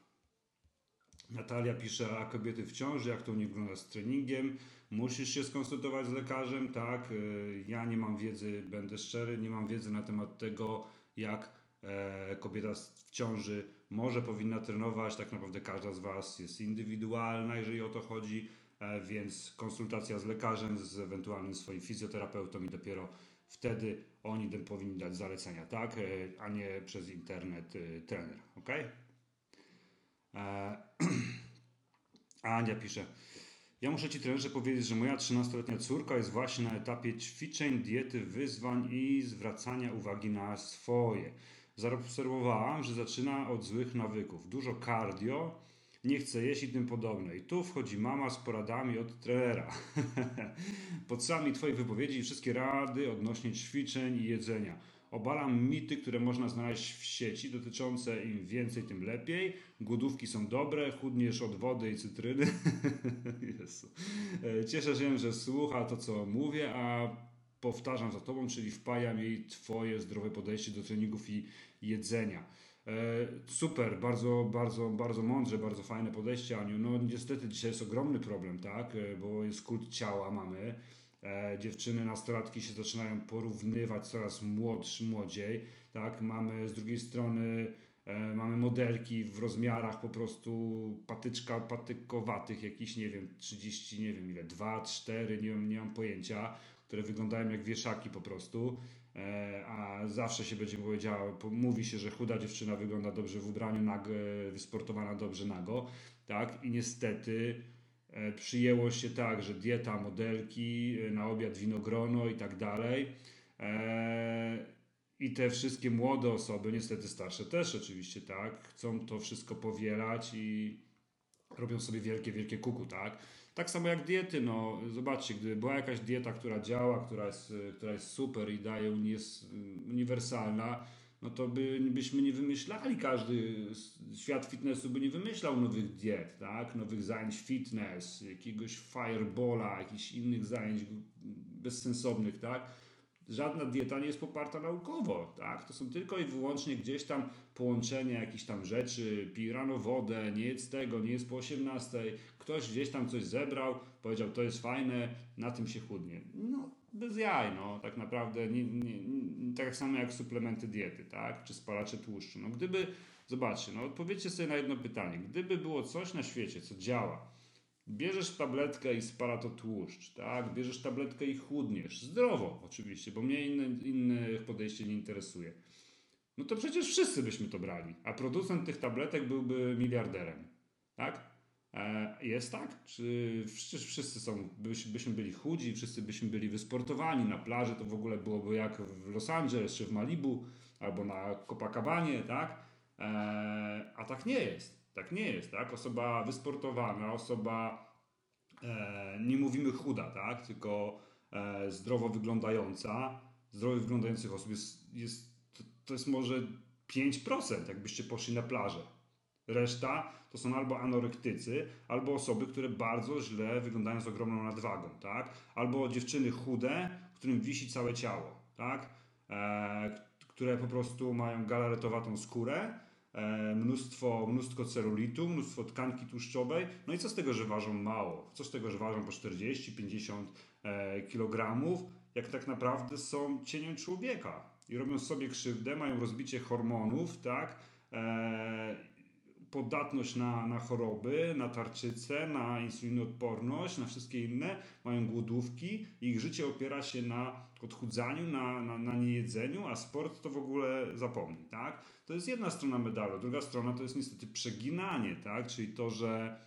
S1: Natalia pisze, a kobiety w ciąży, jak to u nich wygląda z treningiem. Musisz się skonsultować z lekarzem, tak? Y, ja nie mam wiedzy, będę szczery, nie mam wiedzy na temat tego, jak e, kobieta w ciąży może, powinna trenować. Tak naprawdę każda z Was jest indywidualna, jeżeli o to chodzi, e, więc konsultacja z lekarzem, z ewentualnym swoim fizjoterapeutą i dopiero wtedy oni powinni dać zalecenia, tak? E, a nie przez internet trener, ok? Ania pisze. Ja muszę Ci trenerze powiedzieć, że moja 13-letnia córka jest właśnie na etapie ćwiczeń, diety, wyzwań i zwracania uwagi na swoje. Zaobserwowałam, że zaczyna od złych nawyków. Dużo cardio, nie chce jeść i tym podobne. I tu wchodzi mama z poradami od trenera. Podsami Twojej wypowiedzi i wszystkie rady odnośnie ćwiczeń i jedzenia. Obalam mity, które można znaleźć w sieci dotyczące im więcej, tym lepiej. Głodówki są dobre, chudniesz od wody i cytryny. Jezu. E, cieszę się, że słucha to, co mówię, a powtarzam za Tobą, czyli wpajam jej Twoje zdrowe podejście do treningów i jedzenia. E, super, bardzo, bardzo, bardzo mądrze, bardzo fajne podejście, Aniu. No niestety dzisiaj jest ogromny problem, tak, e, bo jest kult ciała mamy. E, dziewczyny, nastolatki się zaczynają porównywać coraz młodszy, młodziej, tak, mamy z drugiej strony mamy modelki w rozmiarach po prostu patyczka, patykowatych, jakiś nie wiem, 30, nie wiem ile, 2, 4, nie nie mam pojęcia, które wyglądają jak wieszaki po prostu. E, a zawsze się będzie powiedziało, mówi się, że chuda dziewczyna wygląda dobrze w ubraniu, nago, wysportowana dobrze nago, tak? I niestety e, przyjęło się tak, że dieta modelki, e, na obiad winogrono i tak dalej. I te wszystkie młode osoby, niestety starsze też oczywiście, tak, chcą to wszystko powielać i robią sobie wielkie, wielkie kuku, tak? Tak samo jak diety, no zobaczcie, gdyby była jakaś dieta, która działa, która jest, która jest super i daje, jest uniwersalna, no to by, byśmy nie wymyślali, każdy świat fitnessu by nie wymyślał nowych diet, tak? nowych zajęć fitness, jakiegoś firebola, jakichś innych zajęć bezsensownych, tak? żadna dieta nie jest poparta naukowo, tak? To są tylko i wyłącznie gdzieś tam połączenie jakichś tam rzeczy, pij rano wodę, nie jedz tego, nie jest po 18, ktoś gdzieś tam coś zebrał, powiedział to jest fajne, na tym się chudnie. No, bez jaj, no, tak naprawdę, nie, nie, tak samo jak suplementy diety, tak? Czy spalacze tłuszczu. No, gdyby, zobaczcie, no, odpowiedzcie sobie na jedno pytanie. Gdyby było coś na świecie, co działa, Bierzesz tabletkę i spala to tłuszcz, tak? Bierzesz tabletkę i chudniesz. Zdrowo oczywiście, bo mnie inne, inne podejście nie interesuje. No to przecież wszyscy byśmy to brali, a producent tych tabletek byłby miliarderem, tak? E, jest tak? Czy wszyscy są, byśmy byli chudzi, wszyscy byśmy byli wysportowani na plaży, to w ogóle byłoby jak w Los Angeles czy w Malibu albo na Copacabanie, tak? E, a tak nie jest. Tak nie jest, tak? Osoba wysportowana, osoba, e, nie mówimy chuda, tak? Tylko zdrowo wyglądająca, zdrowo wyglądających osób jest, jest to jest może 5%, jakbyście poszli na plażę. Reszta to są albo anorektycy, albo osoby, które bardzo źle wyglądają z ogromną nadwagą, tak? Albo dziewczyny chude, którym wisi całe ciało, tak? E, które po prostu mają galaretowatą skórę, E, mnóstwo, mnóstwo celulitu, mnóstwo tkanki tłuszczowej. No i co z tego, że ważą mało? Co z tego, że ważą po 40-50 e, kg, jak tak naprawdę są cieniem człowieka i robią sobie krzywdę, mają rozbicie hormonów, tak? E, podatność na, na choroby, na tarczycę, na insulinoodporność, na wszystkie inne, mają głodówki, ich życie opiera się na odchudzaniu, na, na, na niejedzeniu, a sport to w ogóle zapomni, tak? To jest jedna strona medalu, druga strona to jest niestety przeginanie, tak? Czyli to, że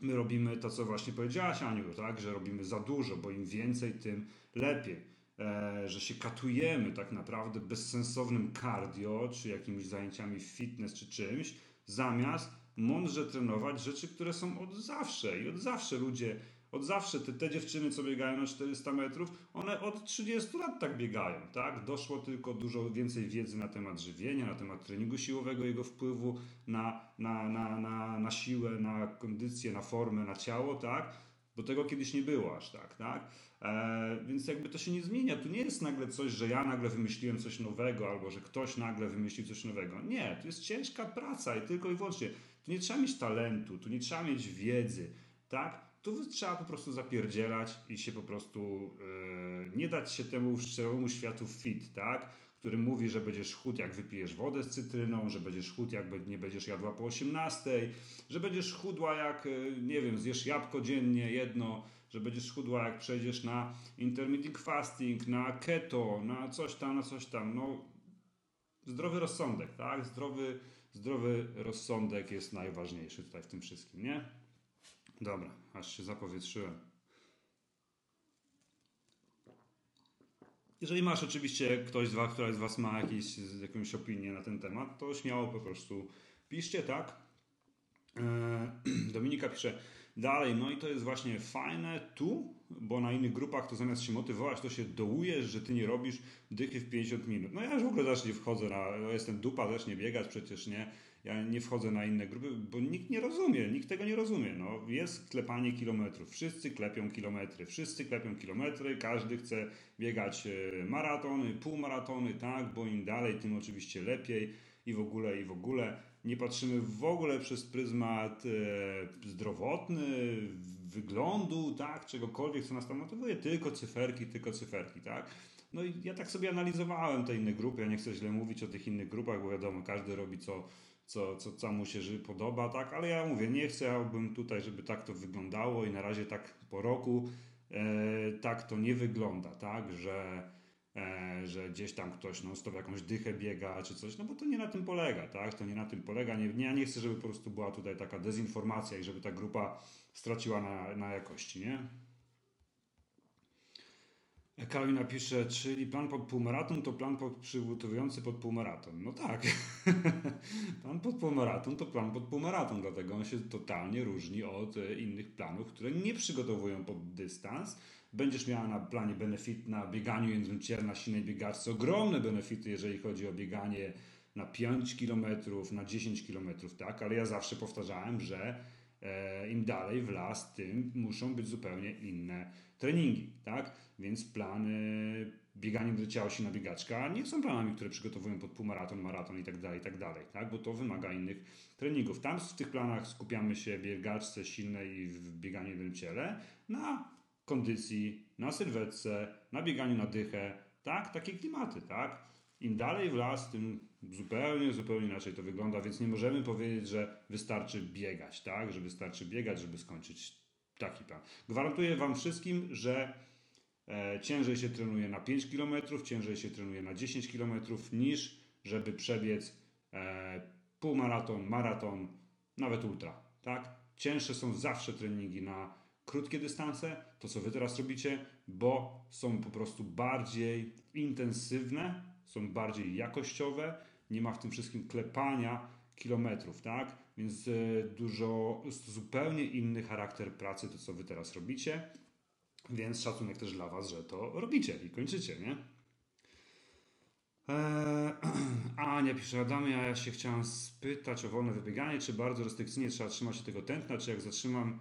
S1: my robimy to, co właśnie powiedziałaś Aniu, tak? Że robimy za dużo, bo im więcej, tym lepiej. E, że się katujemy tak naprawdę bezsensownym cardio, czy jakimiś zajęciami fitness, czy czymś, zamiast mądrze trenować rzeczy, które są od zawsze. I od zawsze ludzie, od zawsze te, te dziewczyny, co biegają na 400 metrów, one od 30 lat tak biegają. Tak? Doszło tylko dużo więcej wiedzy na temat żywienia, na temat treningu siłowego, jego wpływu na, na, na, na, na siłę, na kondycję, na formę, na ciało. Tak? Bo tego kiedyś nie było aż tak. tak? E, więc jakby to się nie zmienia. Tu nie jest nagle coś, że ja nagle wymyśliłem coś nowego, albo że ktoś nagle wymyślił coś nowego. Nie, to jest ciężka praca i tylko i wyłącznie. Tu nie trzeba mieć talentu, tu nie trzeba mieć wiedzy, tak? Tu trzeba po prostu zapierdzielać i się po prostu e, nie dać się temu szczeremu światu fit, tak? który mówi, że będziesz chud jak wypijesz wodę z cytryną, że będziesz chud jak nie będziesz jadła po 18, że będziesz chudła jak, e, nie wiem, zjesz jabłko dziennie, jedno, że będziesz chudła, jak przejdziesz na intermittent fasting, na keto, na coś tam, na coś tam. No, zdrowy rozsądek, tak? Zdrowy, zdrowy rozsądek jest najważniejszy tutaj w tym wszystkim, nie? Dobra, aż się zapowietrzyłem. Jeżeli masz oczywiście ktoś z was, która z Was ma jakieś, jakąś opinię na ten temat, to śmiało po prostu piszcie, tak? Eee, Dominika pisze dalej, no i to jest właśnie fajne tu, bo na innych grupach to zamiast się motywować, to się dołujesz, że ty nie robisz dychy w 50 minut. No ja już w ogóle też nie wchodzę na, jestem dupa, też nie biegać przecież, nie? Ja nie wchodzę na inne grupy, bo nikt nie rozumie, nikt tego nie rozumie. No, jest klepanie kilometrów, wszyscy klepią kilometry, wszyscy klepią kilometry, każdy chce biegać e, maratony, półmaratony, tak, bo im dalej, tym oczywiście lepiej i w ogóle, i w ogóle. Nie patrzymy w ogóle przez pryzmat e, zdrowotny, wyglądu, tak, czegokolwiek, co nas tam motywuje, tylko cyferki, tylko cyferki, tak. No i ja tak sobie analizowałem te inne grupy, ja nie chcę źle mówić o tych innych grupach, bo wiadomo, każdy robi co, co, co, co mu się podoba, tak, ale ja mówię, nie chciałbym tutaj, żeby tak to wyglądało i na razie tak po roku e, tak to nie wygląda, tak, że, że gdzieś tam ktoś non stop jakąś dychę biega czy coś, no bo to nie na tym polega, tak, to nie na tym polega, nie, ja nie chcę, żeby po prostu była tutaj taka dezinformacja i żeby ta grupa straciła na, na jakości, nie? Karolina pisze, czyli plan pod półmaraton to plan pod przygotowujący pod półmaraton. No tak. plan pod półmaraton to plan pod półmaraton, dlatego on się totalnie różni od e, innych planów, które nie przygotowują pod dystans. Będziesz miała na planie benefit na bieganiu jędrem na silnej biegaczce ogromne benefity, jeżeli chodzi o bieganie na 5 km, na 10 km, tak? Ale ja zawsze powtarzałem, że e, im dalej w las, tym muszą być zupełnie inne treningi, tak? Więc plany biegania do ciała się na biegaczka nie są planami, które przygotowują pod półmaraton, maraton i tak dalej, i tak dalej, tak? Bo to wymaga innych treningów. Tam w tych planach skupiamy się biegaczce silnej i w bieganiu w ciele na kondycji, na sylwetce, na bieganiu na dychę, tak? Takie klimaty, tak? Im dalej w las, tym zupełnie, zupełnie inaczej to wygląda, więc nie możemy powiedzieć, że wystarczy biegać, tak? Że wystarczy biegać, żeby skończyć taki plan. Gwarantuję Wam wszystkim, że e, ciężej się trenuje na 5 km, ciężej się trenuje na 10 km niż żeby przebiec e, półmaraton, maraton, nawet ultra. Tak? Cięższe są zawsze treningi na krótkie dystanse, to co Wy teraz robicie, bo są po prostu bardziej intensywne, są bardziej jakościowe, nie ma w tym wszystkim klepania kilometrów, tak? Więc e, dużo, zupełnie inny charakter pracy, to co wy teraz robicie. Więc szacunek też dla was, że to robicie i kończycie, nie? Eee, Ania pisze, Adamie, a ja się chciałam spytać o wolne wybieganie, czy bardzo restrykcyjnie trzeba trzymać się tego tętna, czy jak zatrzymam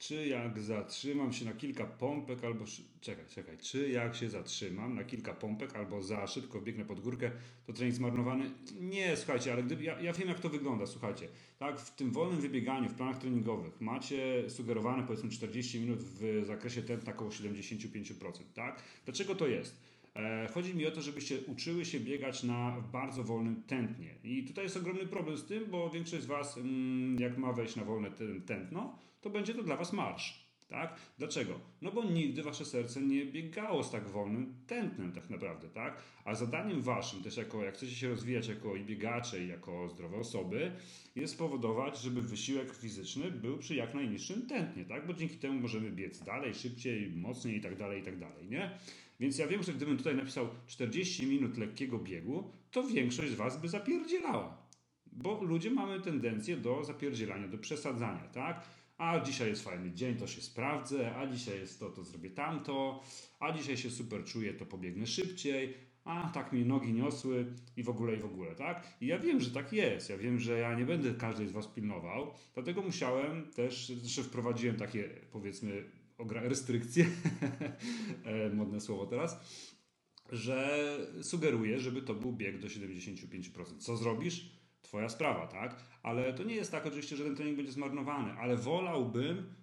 S1: czy jak zatrzymam się na kilka pompek albo... Czekaj, czekaj. Czy jak się zatrzymam na kilka pompek albo za szybko biegnę pod górkę, to trening zmarnowany? Nie, słuchajcie, ale ja, ja wiem jak to wygląda, słuchajcie. Tak, w tym wolnym wybieganiu, w planach treningowych macie sugerowane powiedzmy 40 minut w zakresie tętna około 75%, tak? Dlaczego to jest? E, chodzi mi o to, żebyście uczyły się biegać na bardzo wolnym tętnie. I tutaj jest ogromny problem z tym, bo większość z Was, mm, jak ma wejść na wolne tętno, to będzie to dla Was marsz. Tak? Dlaczego? No bo nigdy Wasze serce nie biegało z tak wolnym tętnem tak naprawdę, tak? A zadaniem Waszym też jako, jak chcecie się rozwijać jako i biegacze i jako zdrowe osoby, jest spowodować, żeby wysiłek fizyczny był przy jak najniższym tętnie, tak? Bo dzięki temu możemy biec dalej, szybciej, mocniej i tak dalej, i tak dalej, nie? Więc ja wiem, że gdybym tutaj napisał 40 minut lekkiego biegu, to większość z Was by zapierdzielała. Bo ludzie mamy tendencję do zapierdzielania, do przesadzania, tak? A dzisiaj jest fajny dzień, to się sprawdzę, a dzisiaj jest to, to zrobię tamto, a dzisiaj się super czuję, to pobiegnę szybciej, a tak mi nogi niosły i w ogóle, i w ogóle, tak? I ja wiem, że tak jest, ja wiem, że ja nie będę każdej z Was pilnował, dlatego musiałem też, zresztą wprowadziłem takie, powiedzmy, restrykcje, e, modne słowo teraz, że sugeruję, żeby to był bieg do 75%. Co zrobisz? Twoja sprawa, tak? Ale to nie jest tak oczywiście, że ten trening będzie zmarnowany, ale wolałbym,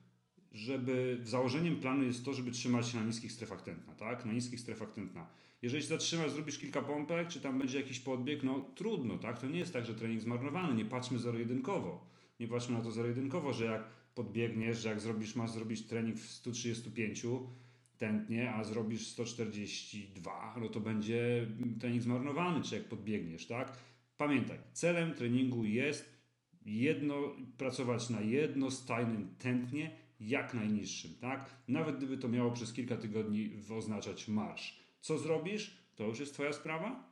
S1: żeby założeniem planu jest to, żeby trzymać się na niskich strefach tętna, tak? Na niskich strefach tętna. Jeżeli się zatrzymasz, zrobisz kilka pompek, czy tam będzie jakiś podbieg, no trudno, tak? To nie jest tak, że trening zmarnowany. Nie patrzmy zero-jedynkowo. Nie patrzmy na to zero-jedynkowo, że jak podbiegniesz, że jak zrobisz, masz zrobić trening w 135 tętnie, a zrobisz 142, no to będzie trening zmarnowany, czy jak podbiegniesz, tak? Pamiętaj, celem treningu jest jedno, pracować na jednostajnym tętnie jak najniższym, tak? Nawet gdyby to miało przez kilka tygodni oznaczać marsz. Co zrobisz? To już jest Twoja sprawa.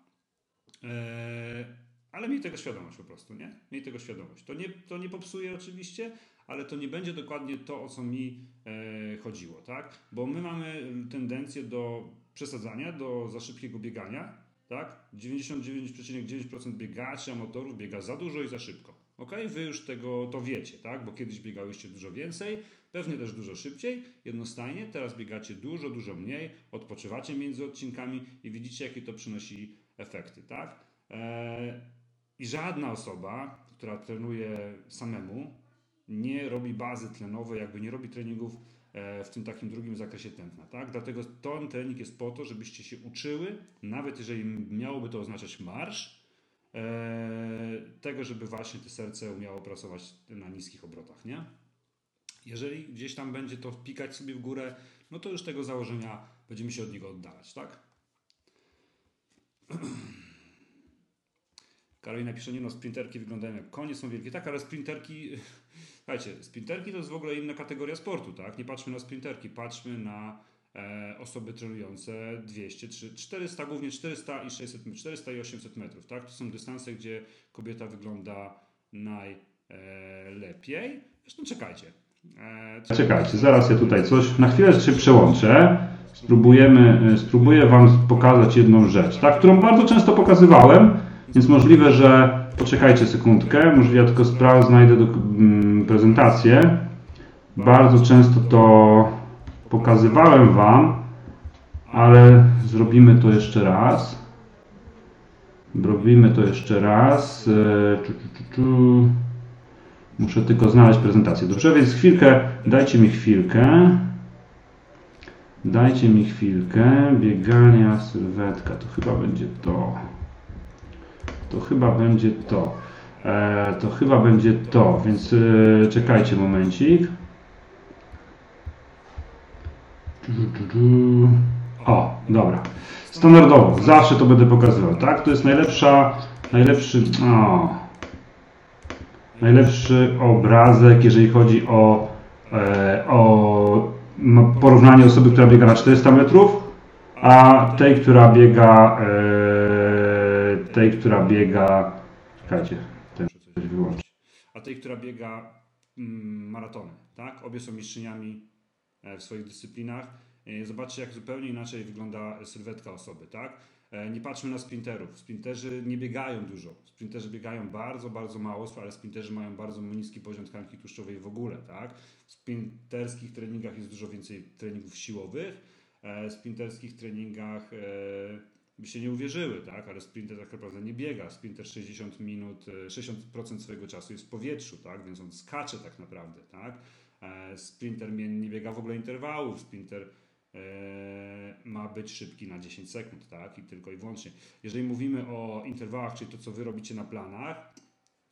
S1: Eee, ale miej tego świadomość po prostu, nie? Miej tego świadomość. To nie, to nie popsuje oczywiście, ale to nie będzie dokładnie to, o co mi e, chodziło, tak? Bo my mamy tendencję do przesadzania, do za szybkiego biegania, tak? 99,9% biegaczy, amatorów biega za dużo i za szybko. Ok, wy już tego to wiecie, tak? Bo kiedyś biegałyście dużo więcej, pewnie też dużo szybciej, jednostajnie, teraz biegacie dużo, dużo mniej, odpoczywacie między odcinkami i widzicie, jakie to przynosi efekty, tak? Eee, I żadna osoba, która trenuje samemu, nie robi bazy tlenowej, jakby nie robi treningów w tym takim drugim zakresie tętna. Tak? Dlatego ten trening jest po to, żebyście się uczyły, nawet jeżeli miałoby to oznaczać marsz, e, tego, żeby właśnie to serce umiało pracować na niskich obrotach. Nie? Jeżeli gdzieś tam będzie to wpikać sobie w górę, no to już tego założenia będziemy się od niego oddalać. Tak? Karolina pisze, nie no, sprinterki wyglądają jak konie, są wielkie. Tak, ale sprinterki, słuchajcie, sprinterki to jest w ogóle inna kategoria sportu, tak? Nie patrzmy na sprinterki, patrzmy na e, osoby trenujące 200, 300, 400, głównie 400 i 600, 400 i 800 metrów, tak? To są dystanse, gdzie kobieta wygląda najlepiej. Zresztą czekajcie.
S2: E, czekajcie, zaraz ja tutaj coś, na chwilę się przełączę. Spróbujemy, e, spróbuję Wam pokazać jedną rzecz, tak? Którą bardzo często pokazywałem, więc możliwe, że poczekajcie sekundkę, możliwe ja tylko sprawę znajdę do, mm, prezentację. Bardzo często to pokazywałem Wam, ale zrobimy to jeszcze raz. Robimy to jeszcze raz. E, Muszę tylko znaleźć prezentację. Dobrze, więc chwilkę, dajcie mi chwilkę. Dajcie mi chwilkę. Biegania, sylwetka, to chyba będzie to. To chyba będzie to. E, to chyba będzie to, więc e, czekajcie momencik. O, dobra. Standardowo, zawsze to będę pokazywał, tak? To jest najlepsza, najlepszy, o, najlepszy obrazek, jeżeli chodzi o, e, o porównanie osoby, która biega na 400 metrów, a tej, która biega e, tej, która biega czekajcie, ten coś wyłączyć.
S1: A tej, która biega mm, maratony, tak? Obie są mistrzyniami e, w swoich dyscyplinach. E, zobaczcie, jak zupełnie inaczej wygląda sylwetka osoby, tak? E, nie patrzmy na sprinterów. Sprinterzy nie biegają dużo. Sprinterzy biegają bardzo, bardzo mało, ale sprinterzy mają bardzo niski poziom tkanki tłuszczowej w ogóle, tak? W sprinterskich treningach jest dużo więcej treningów siłowych. W sprinterskich treningach by się nie uwierzyły, tak? Ale sprinter tak naprawdę nie biega. Sprinter 60 minut, 60% swojego czasu jest w powietrzu, tak? Więc on skacze tak naprawdę, tak? Sprinter nie biega w ogóle interwałów. Sprinter ma być szybki na 10 sekund, tak? I tylko i wyłącznie. Jeżeli mówimy o interwałach, czyli to, co wy robicie na planach,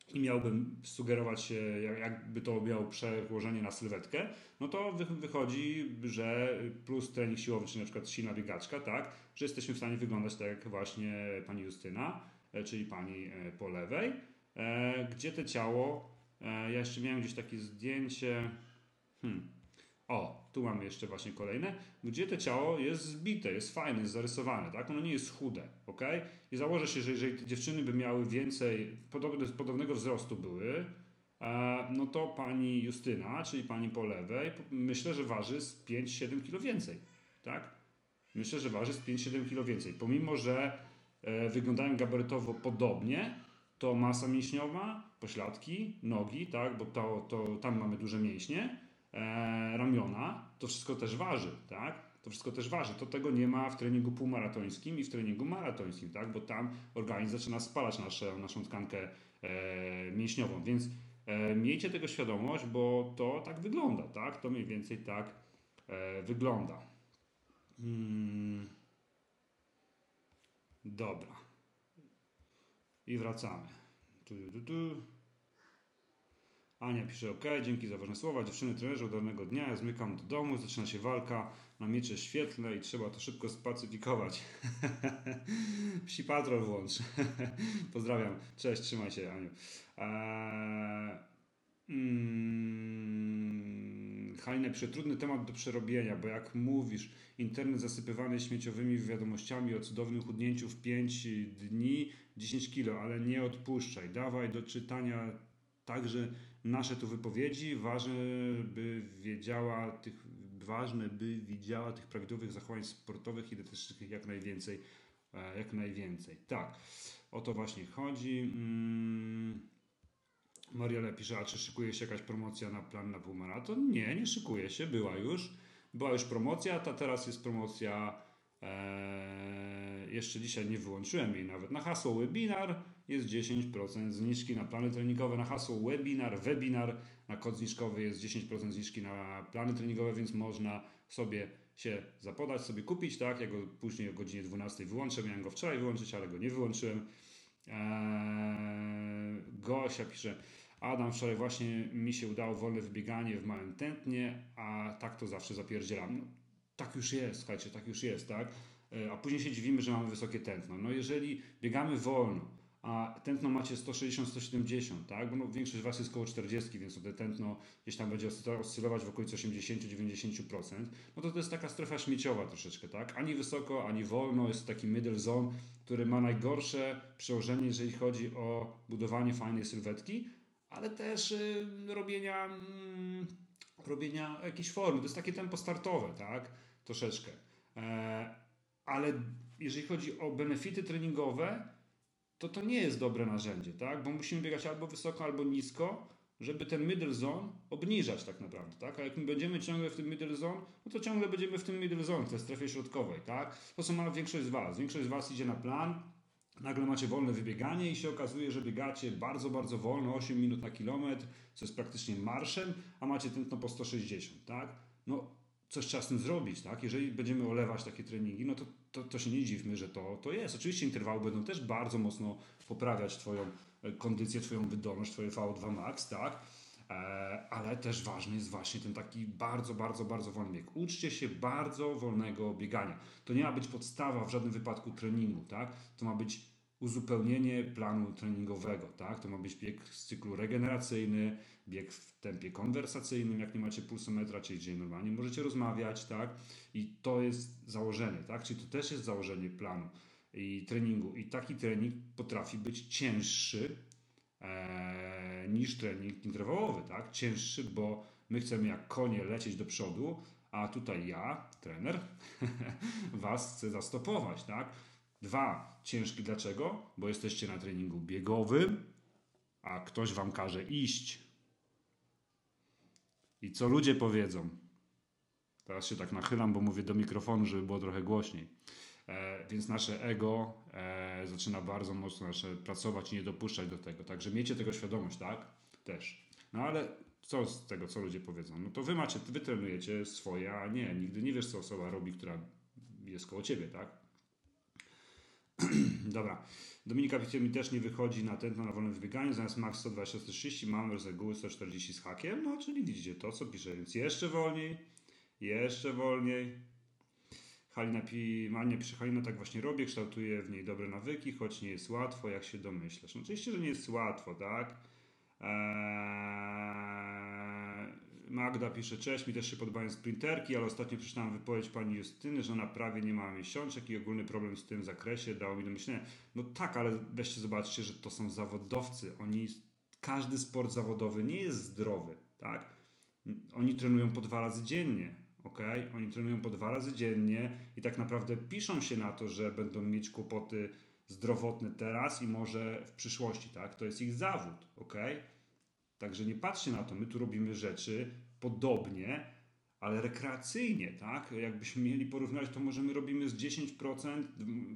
S1: i miałbym sugerować, jakby to miało przełożenie na sylwetkę, no to wychodzi, że plus trening siłowy, czy na przykład silna biegaczka, tak, że jesteśmy w stanie wyglądać tak jak właśnie pani Justyna, czyli pani po lewej, gdzie to ciało, ja jeszcze miałem gdzieś takie zdjęcie, hmm, o, tu mamy jeszcze właśnie kolejne, gdzie to ciało jest zbite, jest fajne, jest zarysowane, tak? Ono nie jest chude, ok? I założę się, że jeżeli te dziewczyny by miały więcej, podobne, podobnego wzrostu były, e, no to pani Justyna, czyli pani po lewej, myślę, że waży z 5-7 kg więcej, tak? Myślę, że waży z 5-7 kg więcej. Pomimo, że e, wyglądają gabarytowo podobnie, to masa mięśniowa, pośladki, nogi, tak? Bo to, to, tam mamy duże mięśnie, ramiona, to wszystko też waży, tak? To wszystko też waży. To tego nie ma w treningu półmaratońskim i w treningu maratońskim, tak? Bo tam organizm zaczyna spalać nasze, naszą tkankę e, mięśniową, więc e, miejcie tego świadomość, bo to tak wygląda, tak? To mniej więcej tak e, wygląda. Hmm. Dobra. I wracamy. Tu, tu, tu. Ania pisze, ok, dzięki za ważne słowa. Dziewczyny trenerze, udanego dnia. Ja zmykam do domu, zaczyna się walka na miecze świetlne i trzeba to szybko spacyfikować. Psi patrol włącz. Pozdrawiam. Cześć, trzymaj się, Aniu. Eee, mm, Halina pisze, trudny temat do przerobienia, bo jak mówisz, internet zasypywany śmieciowymi wiadomościami o cudownym chudnięciu w 5 dni 10 kilo, ale nie odpuszczaj. Dawaj do czytania także nasze tu wypowiedzi. Ważne, by wiedziała tych, ważne, by widziała tych prawidłowych zachowań sportowych i dietetycznych jak najwięcej. e, Jak najwięcej. Tak, o to właśnie chodzi. Mm. Mariela pisze, a czy szykuje się jakaś promocja na plan na półmaraton? Nie, nie szykuje się, była już. Była już promocja, ta teraz jest promocja. E, jeszcze dzisiaj nie wyłączyłem jej nawet. Na hasło webinar jest 10% zniżki na plany treningowe. Na hasło webinar, webinar na kod zniżkowy jest 10% zniżki na plany treningowe, więc można sobie się zapodać, sobie kupić, tak? Ja go później o godzinie 12 wyłączę. Miałem go wczoraj wyłączyć, ale go nie wyłączyłem. Eee, Gosia pisze, Adam, wczoraj właśnie mi się udało wolne wybieganie w małym tętnie, a tak to zawsze zapierdzielam. No, tak już jest, słuchajcie, tak już jest, tak? E, A później się dziwimy, że mamy wysokie tętno. No jeżeli biegamy wolno, a tętno macie 160-170, tak? Bo no, większość Was jest koło 40, więc to tętno gdzieś tam będzie oscy- oscylować w okolicy 80-90%, no to to jest taka strefa śmieciowa troszeczkę, tak? Ani wysoko, ani wolno, jest to taki middle zone, który ma najgorsze przełożenie, jeżeli chodzi o budowanie fajnej sylwetki, ale też y, robienia, mm, robienia jakiejś formy. To jest takie tempo startowe, tak? Troszeczkę. E, ale jeżeli chodzi o benefity treningowe, to to nie jest dobre narzędzie, tak? Bo musimy biegać albo wysoko, albo nisko, żeby ten middle zone obniżać tak naprawdę, tak? A jak my będziemy ciągle w tym middle zone, no to ciągle będziemy w tym middle zone, w tej strefie środkowej, tak? To co ma większość z Was. Większość z Was idzie na plan, nagle macie wolne wybieganie i się okazuje, że biegacie bardzo, bardzo wolno, 8 minut na kilometr, co jest praktycznie marszem, a macie tętno po 160, tak? No, coś trzeba z tym zrobić, tak? Jeżeli będziemy olewać takie treningi, no to, to, to się nie dziwmy, że to, to jest. Oczywiście interwały będą też bardzo mocno poprawiać Twoją e, kondycję, Twoją wydolność, Twoje VO2 max, tak? E, ale też ważny jest właśnie ten taki bardzo, bardzo, bardzo wolny bieg. Uczcie się bardzo wolnego biegania. To nie ma być podstawa w żadnym wypadku treningu, tak? To ma być uzupełnienie planu treningowego, tak? To ma być bieg z cyklu regeneracyjny, bieg w tempie konwersacyjnym, jak nie macie pulsometra, czyli gdzie normalnie możecie rozmawiać, tak? I to jest założenie, tak? Czyli to też jest założenie planu i treningu. I taki trening potrafi być cięższy e, niż trening interwałowy, tak? Cięższy, bo my chcemy jak konie lecieć do przodu, a tutaj ja, trener, was chcę zastopować, tak? Dwa, ciężki dlaczego? Bo jesteście na treningu biegowym, a ktoś wam każe iść. I co ludzie powiedzą? Teraz się tak nachylam, bo mówię do mikrofonu, żeby było trochę głośniej. E, więc nasze ego e, zaczyna bardzo mocno nasze pracować i nie dopuszczać do tego. Także miejcie tego świadomość, tak? Też. No ale co z tego, co ludzie powiedzą? No to wy macie, wy trenujecie swoje, a nie, nigdy nie wiesz, co osoba robi, która jest koło ciebie, tak? Dobra. Dominika pisze, mi też nie wychodzi na tętno na wolnym wybieganiu. Zamiast max 120-130 mamy z reguły 140 z hakiem. No, czyli widzicie to, co pisze. Więc jeszcze wolniej, jeszcze wolniej. Halina pi, Mania pisze, Halina tak właśnie robię, kształtuję w niej dobre nawyki, choć nie jest łatwo, jak się domyślasz. No, oczywiście, że nie jest łatwo, tak? Eee, Magda pisze, cześć, mi też się podobają sprinterki, ale ostatnio przeczytałem wypowiedź pani Justyny, że ona prawie nie ma miesiączek i ogólny problem w tym zakresie dało mi do myślenia. No tak, ale weźcie zobaczcie, że to są zawodowcy. Oni, każdy sport zawodowy nie jest zdrowy, tak? Oni trenują po dwa razy dziennie, ok? Oni trenują po dwa razy dziennie i tak naprawdę piszą się na to, że będą mieć kłopoty zdrowotne teraz i może w przyszłości, tak? To jest ich zawód, ok? Także nie patrzcie na to, my tu robimy rzeczy podobnie, ale rekreacyjnie, tak? Jakbyśmy mieli porównać, to może my robimy z 10%,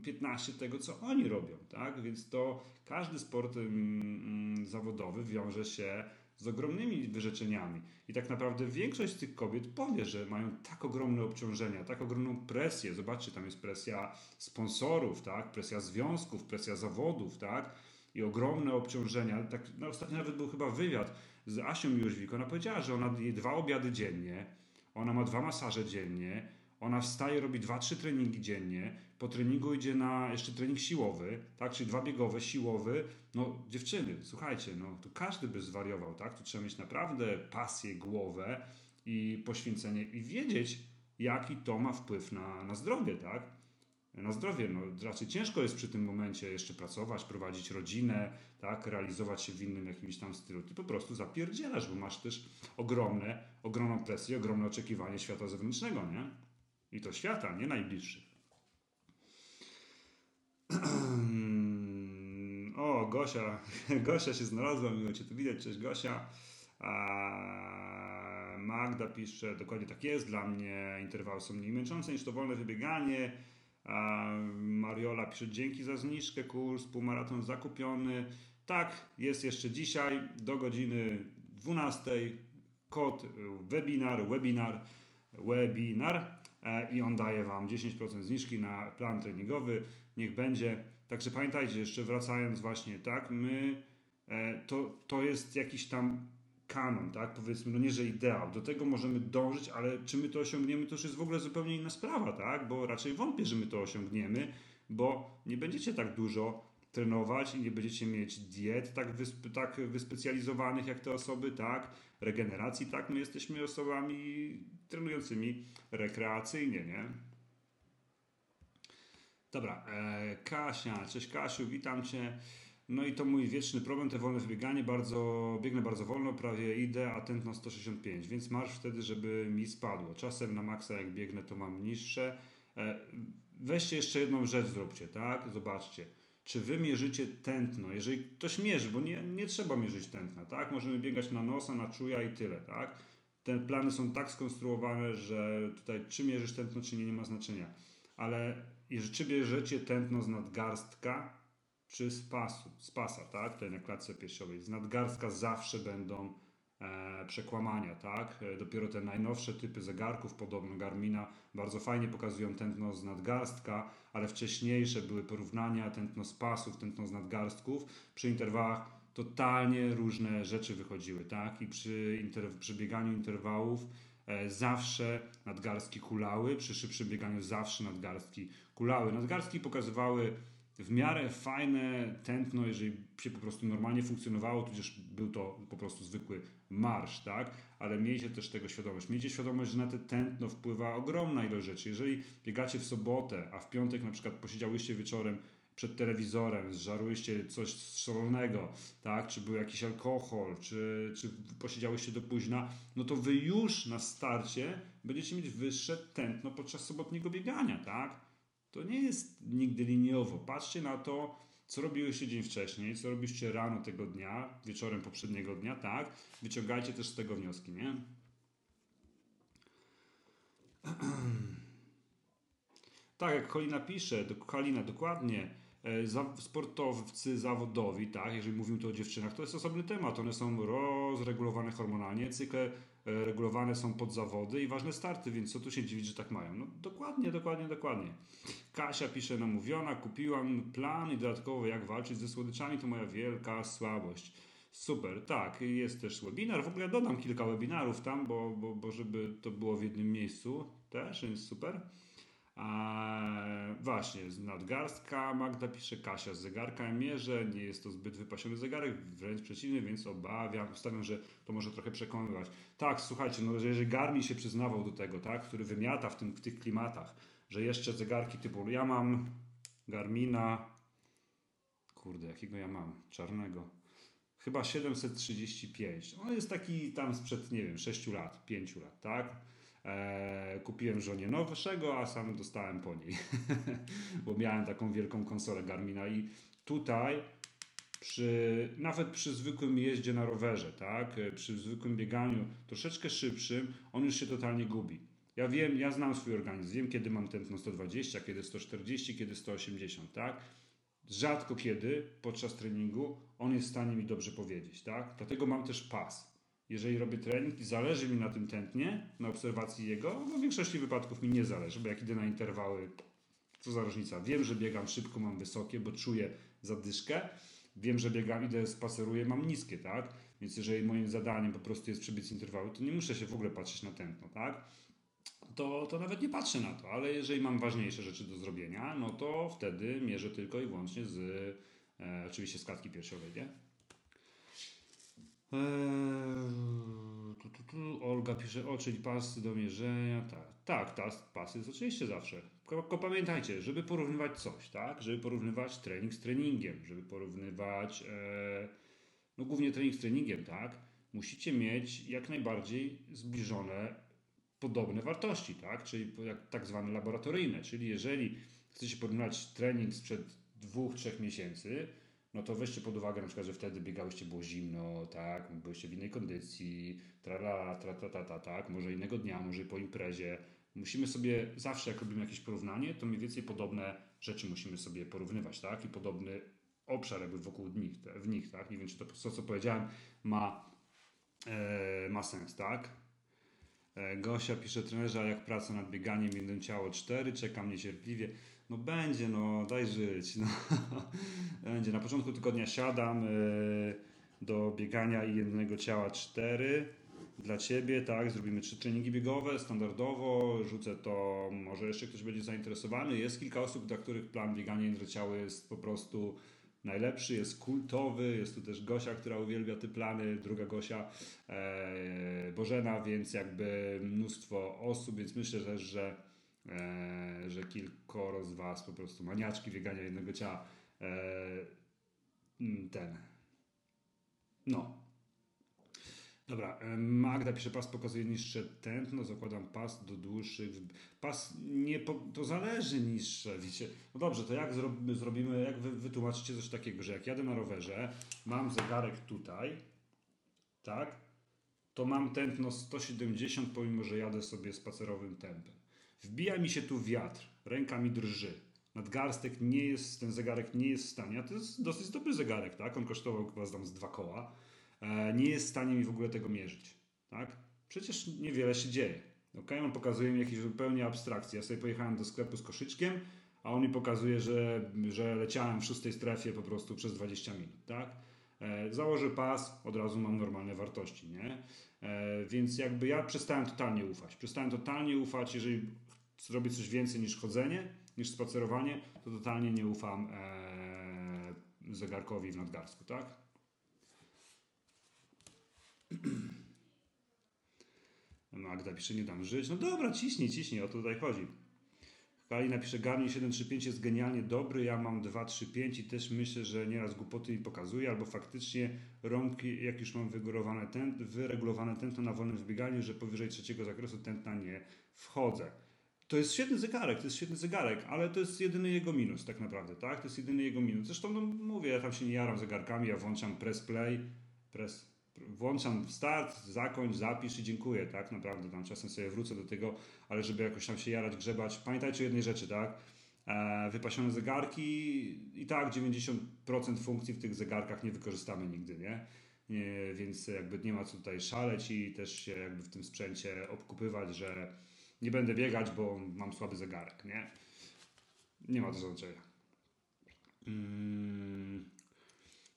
S1: 15% tego, co oni robią, tak? Więc to każdy sport mm, zawodowy wiąże się z ogromnymi wyrzeczeniami. I tak naprawdę większość z tych kobiet powie, że mają tak ogromne obciążenia, tak ogromną presję. Zobaczcie, tam jest presja sponsorów, tak? Presja związków, presja zawodów, tak? I ogromne obciążenia. Tak, no, ostatnio nawet był chyba wywiad z Asią Jóźwik. Ona powiedziała, że ona je dwa obiady dziennie, ona ma dwa masaże dziennie, ona wstaje, robi dwa, trzy treningi dziennie, po treningu idzie na jeszcze trening siłowy, tak, czyli dwa biegowe, siłowy. No dziewczyny, słuchajcie, no tu każdy by zwariował, tak, tu trzeba mieć naprawdę pasję, głowę i poświęcenie i wiedzieć, jaki to ma wpływ na, na zdrowie, tak? Na zdrowie, no raczej ciężko jest przy tym momencie jeszcze pracować, prowadzić rodzinę, tak, realizować się w innym jakimś tam stylu. Ty po prostu zapierdzielasz, bo masz też ogromne, ogromną presję, ogromne oczekiwanie świata zewnętrznego, nie? I to świata, nie najbliższych. O, Gosia, Gosia się znalazła, miło Cię tu widać, cześć Gosia. Magda pisze, dokładnie tak jest, dla mnie interwały są mniej męczące niż to wolne wybieganie. Mariola pisze, dzięki za zniżkę, kurs, półmaraton zakupiony. Tak, jest jeszcze dzisiaj do godziny 12. Kod webinar, webinar, webinar e, i on daje Wam 10% zniżki na plan treningowy. Niech będzie. Także pamiętajcie, jeszcze wracając właśnie, tak, my, e, to, to jest jakiś tam kanon, tak? Powiedzmy, no nie, że ideał. Do tego możemy dążyć, ale czy my to osiągniemy, to już jest w ogóle zupełnie inna sprawa, tak? Bo raczej wątpię, że my to osiągniemy, bo nie będziecie tak dużo trenować i nie będziecie mieć diet tak, wysp tak wyspecjalizowanych jak te osoby, tak? Regeneracji, tak? My jesteśmy osobami trenującymi rekreacyjnie, nie? Dobra, e, Kasia, cześć Kasiu, witam Cię. No i to mój wieczny problem, te wolne wybieganie, bardzo, biegnę bardzo wolno, prawie idę, a tętno 165, więc marsz wtedy, żeby mi spadło. Czasem na maksa jak biegnę to mam niższe. E, weźcie jeszcze jedną rzecz zróbcie, tak? Zobaczcie. Czy wy mierzycie tętno? Jeżeli ktoś mierzy, bo nie, nie trzeba mierzyć tętna, tak? Możemy biegać na nosa, na czuja i tyle, tak? Te plany są tak skonstruowane, że tutaj czy mierzysz tętno, czy nie, nie ma znaczenia. Ale jeżeli czy bierzecie tętno z nadgarstka, czy z pasu, z pasa, tak, tutaj na klatce piersiowej. Z nadgarstka zawsze będą e, przekłamania, tak. E, dopiero te najnowsze typy zegarków, podobno Garmina, bardzo fajnie pokazują tętno z nadgarstka, ale wcześniejsze były porównania tętno z pasów, tętno z nadgarstków. Przy interwałach totalnie różne rzeczy wychodziły, tak. I przy, inter, przy bieganiu interwałów e, zawsze nadgarstki kulały, przy szybszym bieganiu zawsze nadgarstki kulały. Nadgarstki pokazywały w miarę fajne tętno, jeżeli się po prostu normalnie funkcjonowało, tudzież był to po prostu zwykły marsz, tak? Ale miejcie też tego świadomość. Miejcie świadomość, że na te tętno wpływa ogromna ilość rzeczy. Jeżeli biegacie w sobotę, a w piątek na przykład posiedziałyście wieczorem przed telewizorem, zżarłyście coś szalonego, tak? czy był jakiś alkohol, czy, czy posiedziałyście do późna, no to wy już na starcie będziecie mieć wyższe tętno podczas sobotniego biegania, tak? To nie jest nigdy liniowo. Patrzcie na to, co robiłyście dzień wcześniej, co robiliście rano tego dnia, wieczorem poprzedniego dnia, tak? Wyciągajcie też z tego wnioski, nie? tak, jak Kolina pisze, do, Kalina dokładnie, e, sportowcy zawodowi, tak, jeżeli mówimy tu o dziewczynach, to jest osobny temat. One są rozregulowane hormonalnie, cykle regulowane są pod zawody i ważne starty, więc co tu się dziwić, że tak mają? No dokładnie, dokładnie, dokładnie. Kasia pisze namówiona, kupiłam plan i dodatkowo jak walczyć ze słodyczami, to moja wielka słabość. Super, tak, jest też webinar. W ogóle dodam kilka webinarów tam, bo, bo, bo żeby to było w jednym miejscu też, więc super. Właśnie, z nadgarstka Magda pisze, Kasia z zegarka mierzę, nie jest to zbyt wypasiony zegarek, wręcz przeciwnie, więc obawiam, stawiam, że to może trochę przekonywać. Tak, słuchajcie, no jeżeli Garmin się przyznawał do tego, tak, który wymiata w, tym, w tych klimatach, że jeszcze zegarki typu, ja mam Garmina, kurde, jakiego ja mam, czarnego, chyba 735, on jest taki tam sprzed, nie wiem, 6 lat, 5 lat, tak, E, kupiłem żonie nowszego, a sam dostałem po niej, bo miałem taką wielką konsolę Garmina i tutaj przy, nawet przy zwykłym jeździe na rowerze, tak, e, przy zwykłym bieganiu troszeczkę szybszym, on już się totalnie gubi. Ja wiem, ja znam swój organizm, wiem kiedy mam tętno 120, kiedy 140, kiedy 180, tak? Rzadko kiedy podczas treningu on jest w stanie mi dobrze powiedzieć, tak? Dlatego mam też pas jeżeli robię trening i zależy mi na tym tętnie, na obserwacji jego, bo w większości wypadków mi nie zależy, bo jak idę na interwały, co za różnica. Wiem, że biegam szybko, mam wysokie, bo czuję zadyszkę, wiem, że biegam, idę, spaceruję, mam niskie, tak? Więc jeżeli moim zadaniem po prostu jest przebiec interwały, to nie muszę się w ogóle patrzeć na tętno, tak? To, to nawet nie patrzę na to, ale jeżeli mam ważniejsze rzeczy do zrobienia, no to wtedy mierzę tylko i wyłącznie z e, oczywiście z klatki piersiowej, nie? Eee, tu, tu, tu. Olga pisze, o, czyli pasy do mierzenia. Tak, tak, ta, pasy jest oczywiście zawsze. Tylko pamiętajcie, żeby porównywać coś, tak? Żeby porównywać trening z treningiem, żeby porównywać, e, no głównie trening z treningiem, tak? Musicie mieć jak najbardziej zbliżone, podobne wartości, tak? Czyli tak zwane laboratoryjne. Czyli jeżeli chcecie porównywać trening sprzed dwóch, trzech miesięcy, no to weźcie pod uwagę na przykład, że wtedy biegałyście, było zimno, tak, byłyście w innej kondycji, trala, tra, ta, ta, ta, tak, może innego dnia, może po imprezie. Musimy sobie zawsze, jak robimy jakieś porównanie, to mniej więcej podobne rzeczy musimy sobie porównywać, tak, i podobny obszar jakby wokół nich, w nich, tak. Nie wiem, czy to, to co powiedziałem, ma, e, ma sens, tak. E, Gosia pisze trenerze, a jak praca nad bieganiem jednym ciało 4, czekam niecierpliwie. No będzie, no daj żyć. No. będzie. Na początku tygodnia siadam yy, do biegania i jednego ciała 4 dla Ciebie, tak, zrobimy trzy treningi biegowe standardowo, rzucę to, może jeszcze ktoś będzie zainteresowany. Jest kilka osób, dla których plan biegania jednego jest po prostu najlepszy, jest kultowy, jest tu też Gosia, która uwielbia te plany, druga Gosia, e, Bożena, więc jakby mnóstwo osób, więc myślę też, że, że kilkoro z Was po prostu maniaczki biegania jednego ciała e, ten no, Dobra, Magda pisze, pas pokazuje niższe tętno, zakładam pas do dłuższych. Pas nie, po, to zależy niższe, wiecie. No dobrze, to jak zrobimy, zrobimy jak wy wytłumaczycie coś takiego, że jak jadę na rowerze, mam zegarek tutaj, tak, to mam tętno 170, pomimo, że jadę sobie spacerowym tempem. Wbija mi się tu wiatr, ręka mi drży. Nadgarstek nie jest, ten zegarek nie jest w stanie, a to jest dosyć dobry zegarek, tak? On kosztował chyba z dwa koła E, nie jest w stanie mi w ogóle tego mierzyć. Tak? Przecież niewiele się dzieje. Okay? On pokazuje mi jakieś zupełnie abstrakcje. Ja sobie pojechałem do sklepu z koszyczkiem, a on mi pokazuje, że, że leciałem w szóstej strefie po prostu przez 20 minut. Tak? E, założę pas, od razu mam normalne wartości. Nie? E, więc jakby ja przestałem totalnie ufać. Przestałem totalnie ufać, jeżeli zrobię coś więcej niż chodzenie, niż spacerowanie, to totalnie nie ufam zegarkowi w nadgarstku. Tak? Magda pisze, nie dam żyć. No dobra, ciśnij, ciśnij, o to tutaj chodzi. Kali napisze, Garmin 735 jest genialnie dobry, ja mam 235 i też myślę, że nieraz głupoty mi pokazuje, albo faktycznie rąbki, jak już mam wyregulowane, tęt, wyregulowane tętno na wolnym wybieganiu, że powyżej trzeciego zakresu tętna nie wchodzę. To jest świetny zegarek, to jest świetny zegarek, ale to jest jedyny jego minus tak naprawdę, tak? To jest jedyny jego minus. Zresztą no, mówię, ja tam się nie jaram zegarkami, ja włączam press play, press włączam start, zakończ, zapisz i dziękuję, tak? Naprawdę tam czasem sobie wrócę do tego, ale żeby jakoś tam się jarać, grzebać. Pamiętajcie o jednej rzeczy, tak? E, wypasione zegarki i tak 90% funkcji w tych zegarkach nie wykorzystamy nigdy, nie? nie? Więc jakby nie ma co tutaj szaleć i też się jakby w tym sprzęcie obkupywać, że nie będę biegać, bo mam słaby zegarek, nie? Nie ma to znaczenia. Mm.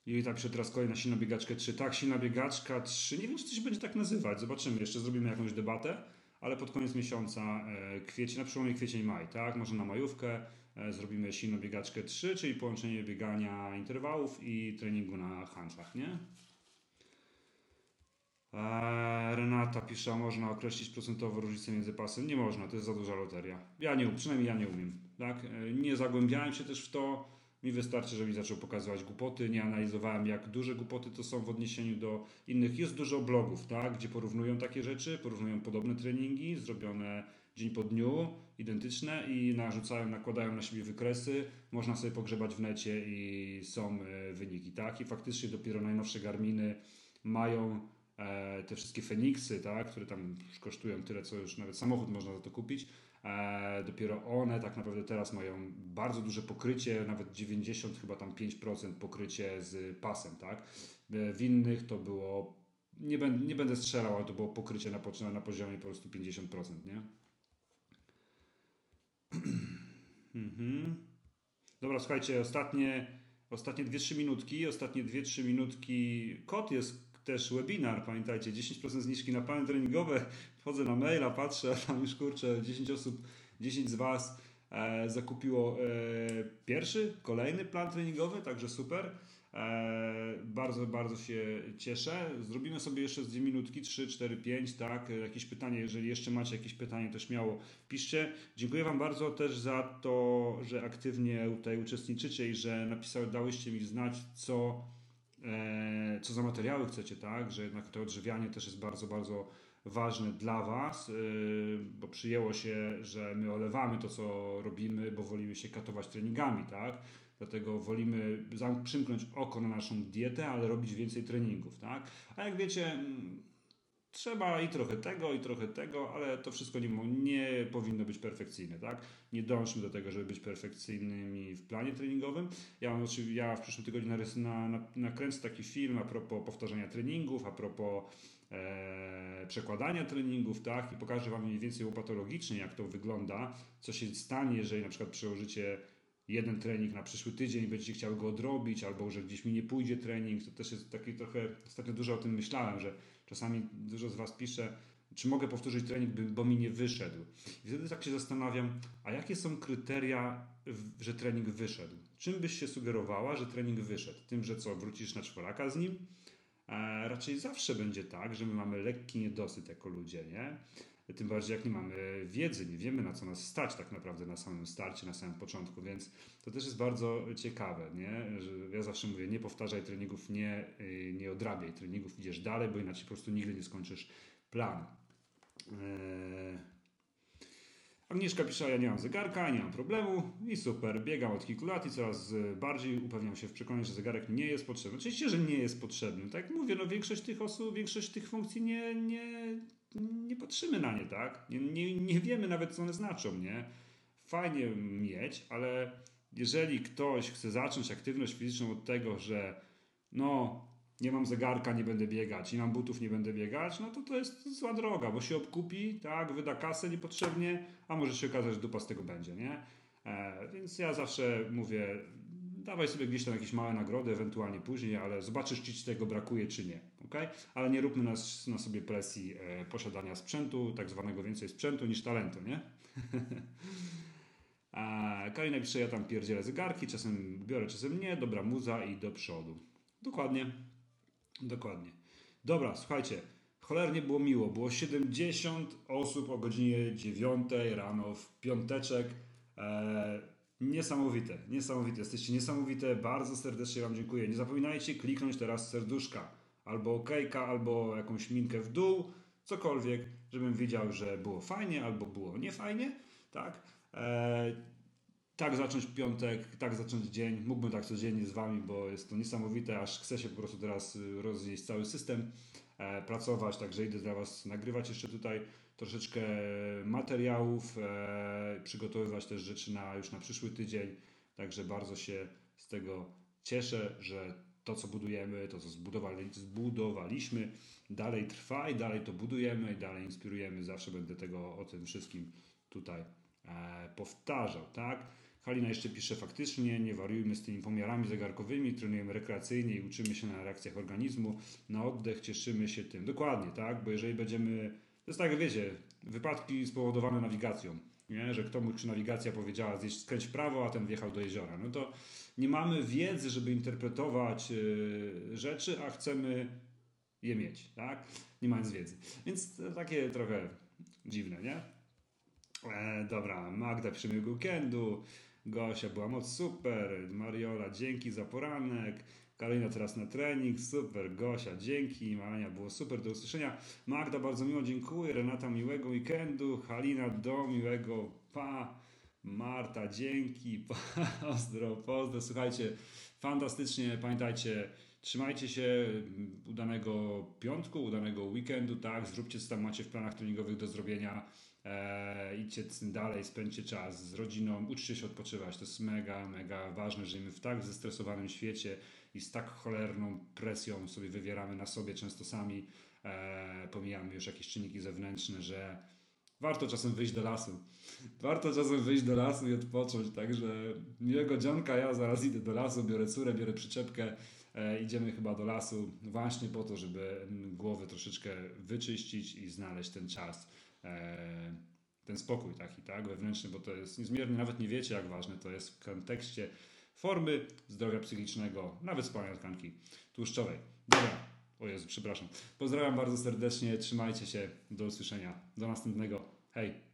S1: I tak pisze teraz kolejna silna biegaczka 3. Tak, silna biegaczka 3. Nie wiem, czy to się będzie tak nazywać. Zobaczymy. Jeszcze zrobimy jakąś debatę, ale pod koniec miesiąca e, kwiecień, na przełomie kwiecień-maj, tak? Może na majówkę e, zrobimy silną biegaczkę 3, czyli połączenie biegania interwałów i treningu na hanczach, nie? E, Renata pisze, a można określić procentowo różnicę między pasem? Nie można, to jest za duża loteria. Ja nie, przynajmniej ja nie umiem. Tak? Nie zagłębiałem się też w to. Mi wystarczy, że mi zaczął pokazywać głupoty. Nie analizowałem, jak duże głupoty to są w odniesieniu do innych. Jest dużo blogów, tak, gdzie porównują takie rzeczy, porównują podobne treningi zrobione dzień po dniu, identyczne i narzucają, nakładają na siebie wykresy. Można sobie pogrzebać w necie i są e, wyniki, tak. I faktycznie dopiero najnowsze Garminy mają te wszystkie Feniksy, tak, które tam kosztują tyle, co już nawet samochód można za to kupić E, dopiero one tak naprawdę teraz mają bardzo duże pokrycie, nawet 90 chyba tam 5% pokrycie z pasem, tak? E, w innych to było, nie, będę, nie będę strzelał, ale to było pokrycie na, na poziomie po prostu 50%, nie? mhm. Dobra, słuchajcie, ostatnie ostatnie 2-3 minutki, ostatnie 2-3 minutki, kod jest też webinar, pamiętajcie, 10% zniżki na plany treningowe, wchodzę na maila, patrzę, a tam już kurczę, 10 osób, 10 z Was e, zakupiło e, pierwszy, kolejny plan treningowy, także super. E, bardzo, bardzo się cieszę. Zrobimy sobie jeszcze z dwie minutki, 3, 4, 5, tak? Jakieś pytanie, jeżeli jeszcze macie jakieś pytanie, to śmiało piszcie. Dziękuję Wam bardzo też za to, że aktywnie tutaj uczestniczycie i że napisały, dałyście mi znać, co, co za materiały chcecie, tak? Że jednak to odżywianie też jest bardzo, bardzo ważne dla Was, e, bo przyjęło się, że my olewamy to, co robimy, bo wolimy się katować treningami, tak? Dlatego wolimy przymknąć oko na naszą dietę, ale robić więcej treningów, tak? A jak wiecie, mm, trzeba i trochę tego, i trochę tego, ale to wszystko nie, nie powinno być perfekcyjne, tak? Nie dążmy do tego, żeby być perfekcyjnymi w planie treningowym. Ja, ja w przyszłym tygodniu na, na, nakręcę taki film a propos powtarzania treningów, a propos e, przekładania treningów, tak? I pokażę Wam mniej więcej łopatologicznie, jak to wygląda, co się stanie, jeżeli na przykład przełożycie jeden trening na przyszły tydzień, będziecie chciały go odrobić, albo że gdzieś mi nie pójdzie trening. To też jest taki trochę, ostatnio dużo o tym myślałem, że czasami dużo z Was pisze, czy mogę powtórzyć trening, bo mi nie wyszedł. I wtedy tak się zastanawiam, a jakie są kryteria, że trening wyszedł? Czym byś się sugerowała, że trening wyszedł? Tym, że co, wrócisz na czworaka z nim? E, raczej zawsze będzie tak, że my mamy lekki niedosyt jako ludzie, nie? Tym bardziej jak nie mamy wiedzy, nie wiemy na co nas stać tak naprawdę na samym starcie, na samym początku, więc to też jest bardzo ciekawe, nie? Że ja zawsze mówię, nie powtarzaj treningów, nie, y, nie odrabiaj treningów, idziesz dalej, bo inaczej po prostu nigdy nie skończysz planu. Eee... Agnieszka pisze, ja nie mam zegarka, nie mam problemu i super, biegam od kilku lat i coraz bardziej upewniam się w przekonaniu, że zegarek nie jest potrzebny. Oczywiście, że nie jest potrzebny. Tak jak mówię, no większość tych osób, większość tych funkcji nie, nie, nie patrzymy na nie, tak? Nie, nie, nie wiemy nawet, co one znaczą, nie? Fajnie mieć, ale jeżeli ktoś chce zacząć aktywność fizyczną od tego, że no, nie mam zegarka, nie będę biegać, nie mam butów, nie będę biegać, no to to jest zła droga, bo się obkupi, tak, wyda kasę niepotrzebnie, a może się okazać, że dupa z tego będzie, nie? E, więc ja zawsze mówię, dawaj sobie gdzieś tam jakieś małe nagrody, ewentualnie później, ale zobaczysz, czy ci tego brakuje, czy nie. Okay? Ale nie róbmy nas, na sobie presji e, posiadania sprzętu, tak zwanego więcej sprzętu niż talentu, nie? A Kalina pisze, ja tam pierdzielę zegarki, czasem biorę, czasem nie, dobra muza i do przodu. Dokładnie. Dokładnie. Dobra, słuchajcie, cholernie było miło. Było 70 osób o godzinie 9 rano w piąteczek. Eee, Niesamowite, niesamowite. Jesteście niesamowite. Bardzo serdecznie Wam dziękuję. Nie zapominajcie kliknąć teraz serduszka, albo okejka, albo jakąś minkę w dół, cokolwiek, żebym wiedział, że było fajnie, albo było niefajnie, tak? Eee, tak zacząć piątek, tak zacząć dzień. Mógłbym tak codziennie z Wami, bo jest to niesamowite, aż chce się po prostu teraz y, rozjeść cały system, e, pracować, także idę dla Was nagrywać jeszcze tutaj troszeczkę materiałów, e, przygotowywać też rzeczy na, już na przyszły tydzień. Także bardzo się z tego cieszę, że to, co budujemy, to, co zbudowali, zbudowaliśmy, dalej trwa i dalej to budujemy i dalej inspirujemy. Zawsze będę tego o tym wszystkim tutaj e, powtarzał, tak? Halina jeszcze pisze faktycznie, nie wariujmy z tymi pomiarami zegarkowymi, trenujemy rekreacyjnie i uczymy się na reakcjach organizmu, na oddech, cieszymy się tym. Dokładnie, tak? Bo jeżeli będziemy to jest tak, wiecie, wypadki spowodowane nawigacją. Nie? Że ktoś nawigacja powiedziała, zjeść skręć w prawo, a ten wjechał do jeziora. No to nie mamy wiedzy, żeby interpretować yy, rzeczy, a chcemy je mieć, tak? Nie mając wiedzy. Więc takie trochę dziwne, nie? E, dobra, Magda przy weekendu, Gosia była moc super, Mariola dzięki za poranek, Karolina teraz na trening, super, Gosia, dzięki, Malania, było super, do usłyszenia. Magda, bardzo miło, dziękuję, Renata, miłego weekendu, Halina, do miłego, pa, Marta, dzięki, pozdro, pozdro, słuchajcie, fantastycznie, pamiętajcie, trzymajcie się, udanego piątku, udanego weekendu, tak, zróbcie co tam macie w planach treningowych do zrobienia, e, idźcie dalej, spędźcie czas z rodziną, uczcie się odpoczywać, to jest mega, mega ważne, żyjemy w tak zestresowanym świecie, i z tak cholerną presją sobie wywieramy na sobie często sami, e, pomijamy już jakieś czynniki zewnętrzne, że warto czasem wyjść do lasu. Warto czasem wyjść do lasu i odpocząć, także miłego dzionka, ja zaraz idę do lasu, biorę córę, biorę przyczepkę, e, idziemy chyba do lasu właśnie po to, żeby głowy troszeczkę wyczyścić i znaleźć ten czas, e, ten spokój taki, tak, wewnętrzny, bo to jest niezmiernie, nawet nie wiecie jak ważne to jest w kontekście formy zdrowia psychicznego, nawet spalania tkanki tłuszczowej. Dobra, o Jezu, przepraszam. Pozdrawiam bardzo serdecznie, trzymajcie się, do usłyszenia, do następnego, hej!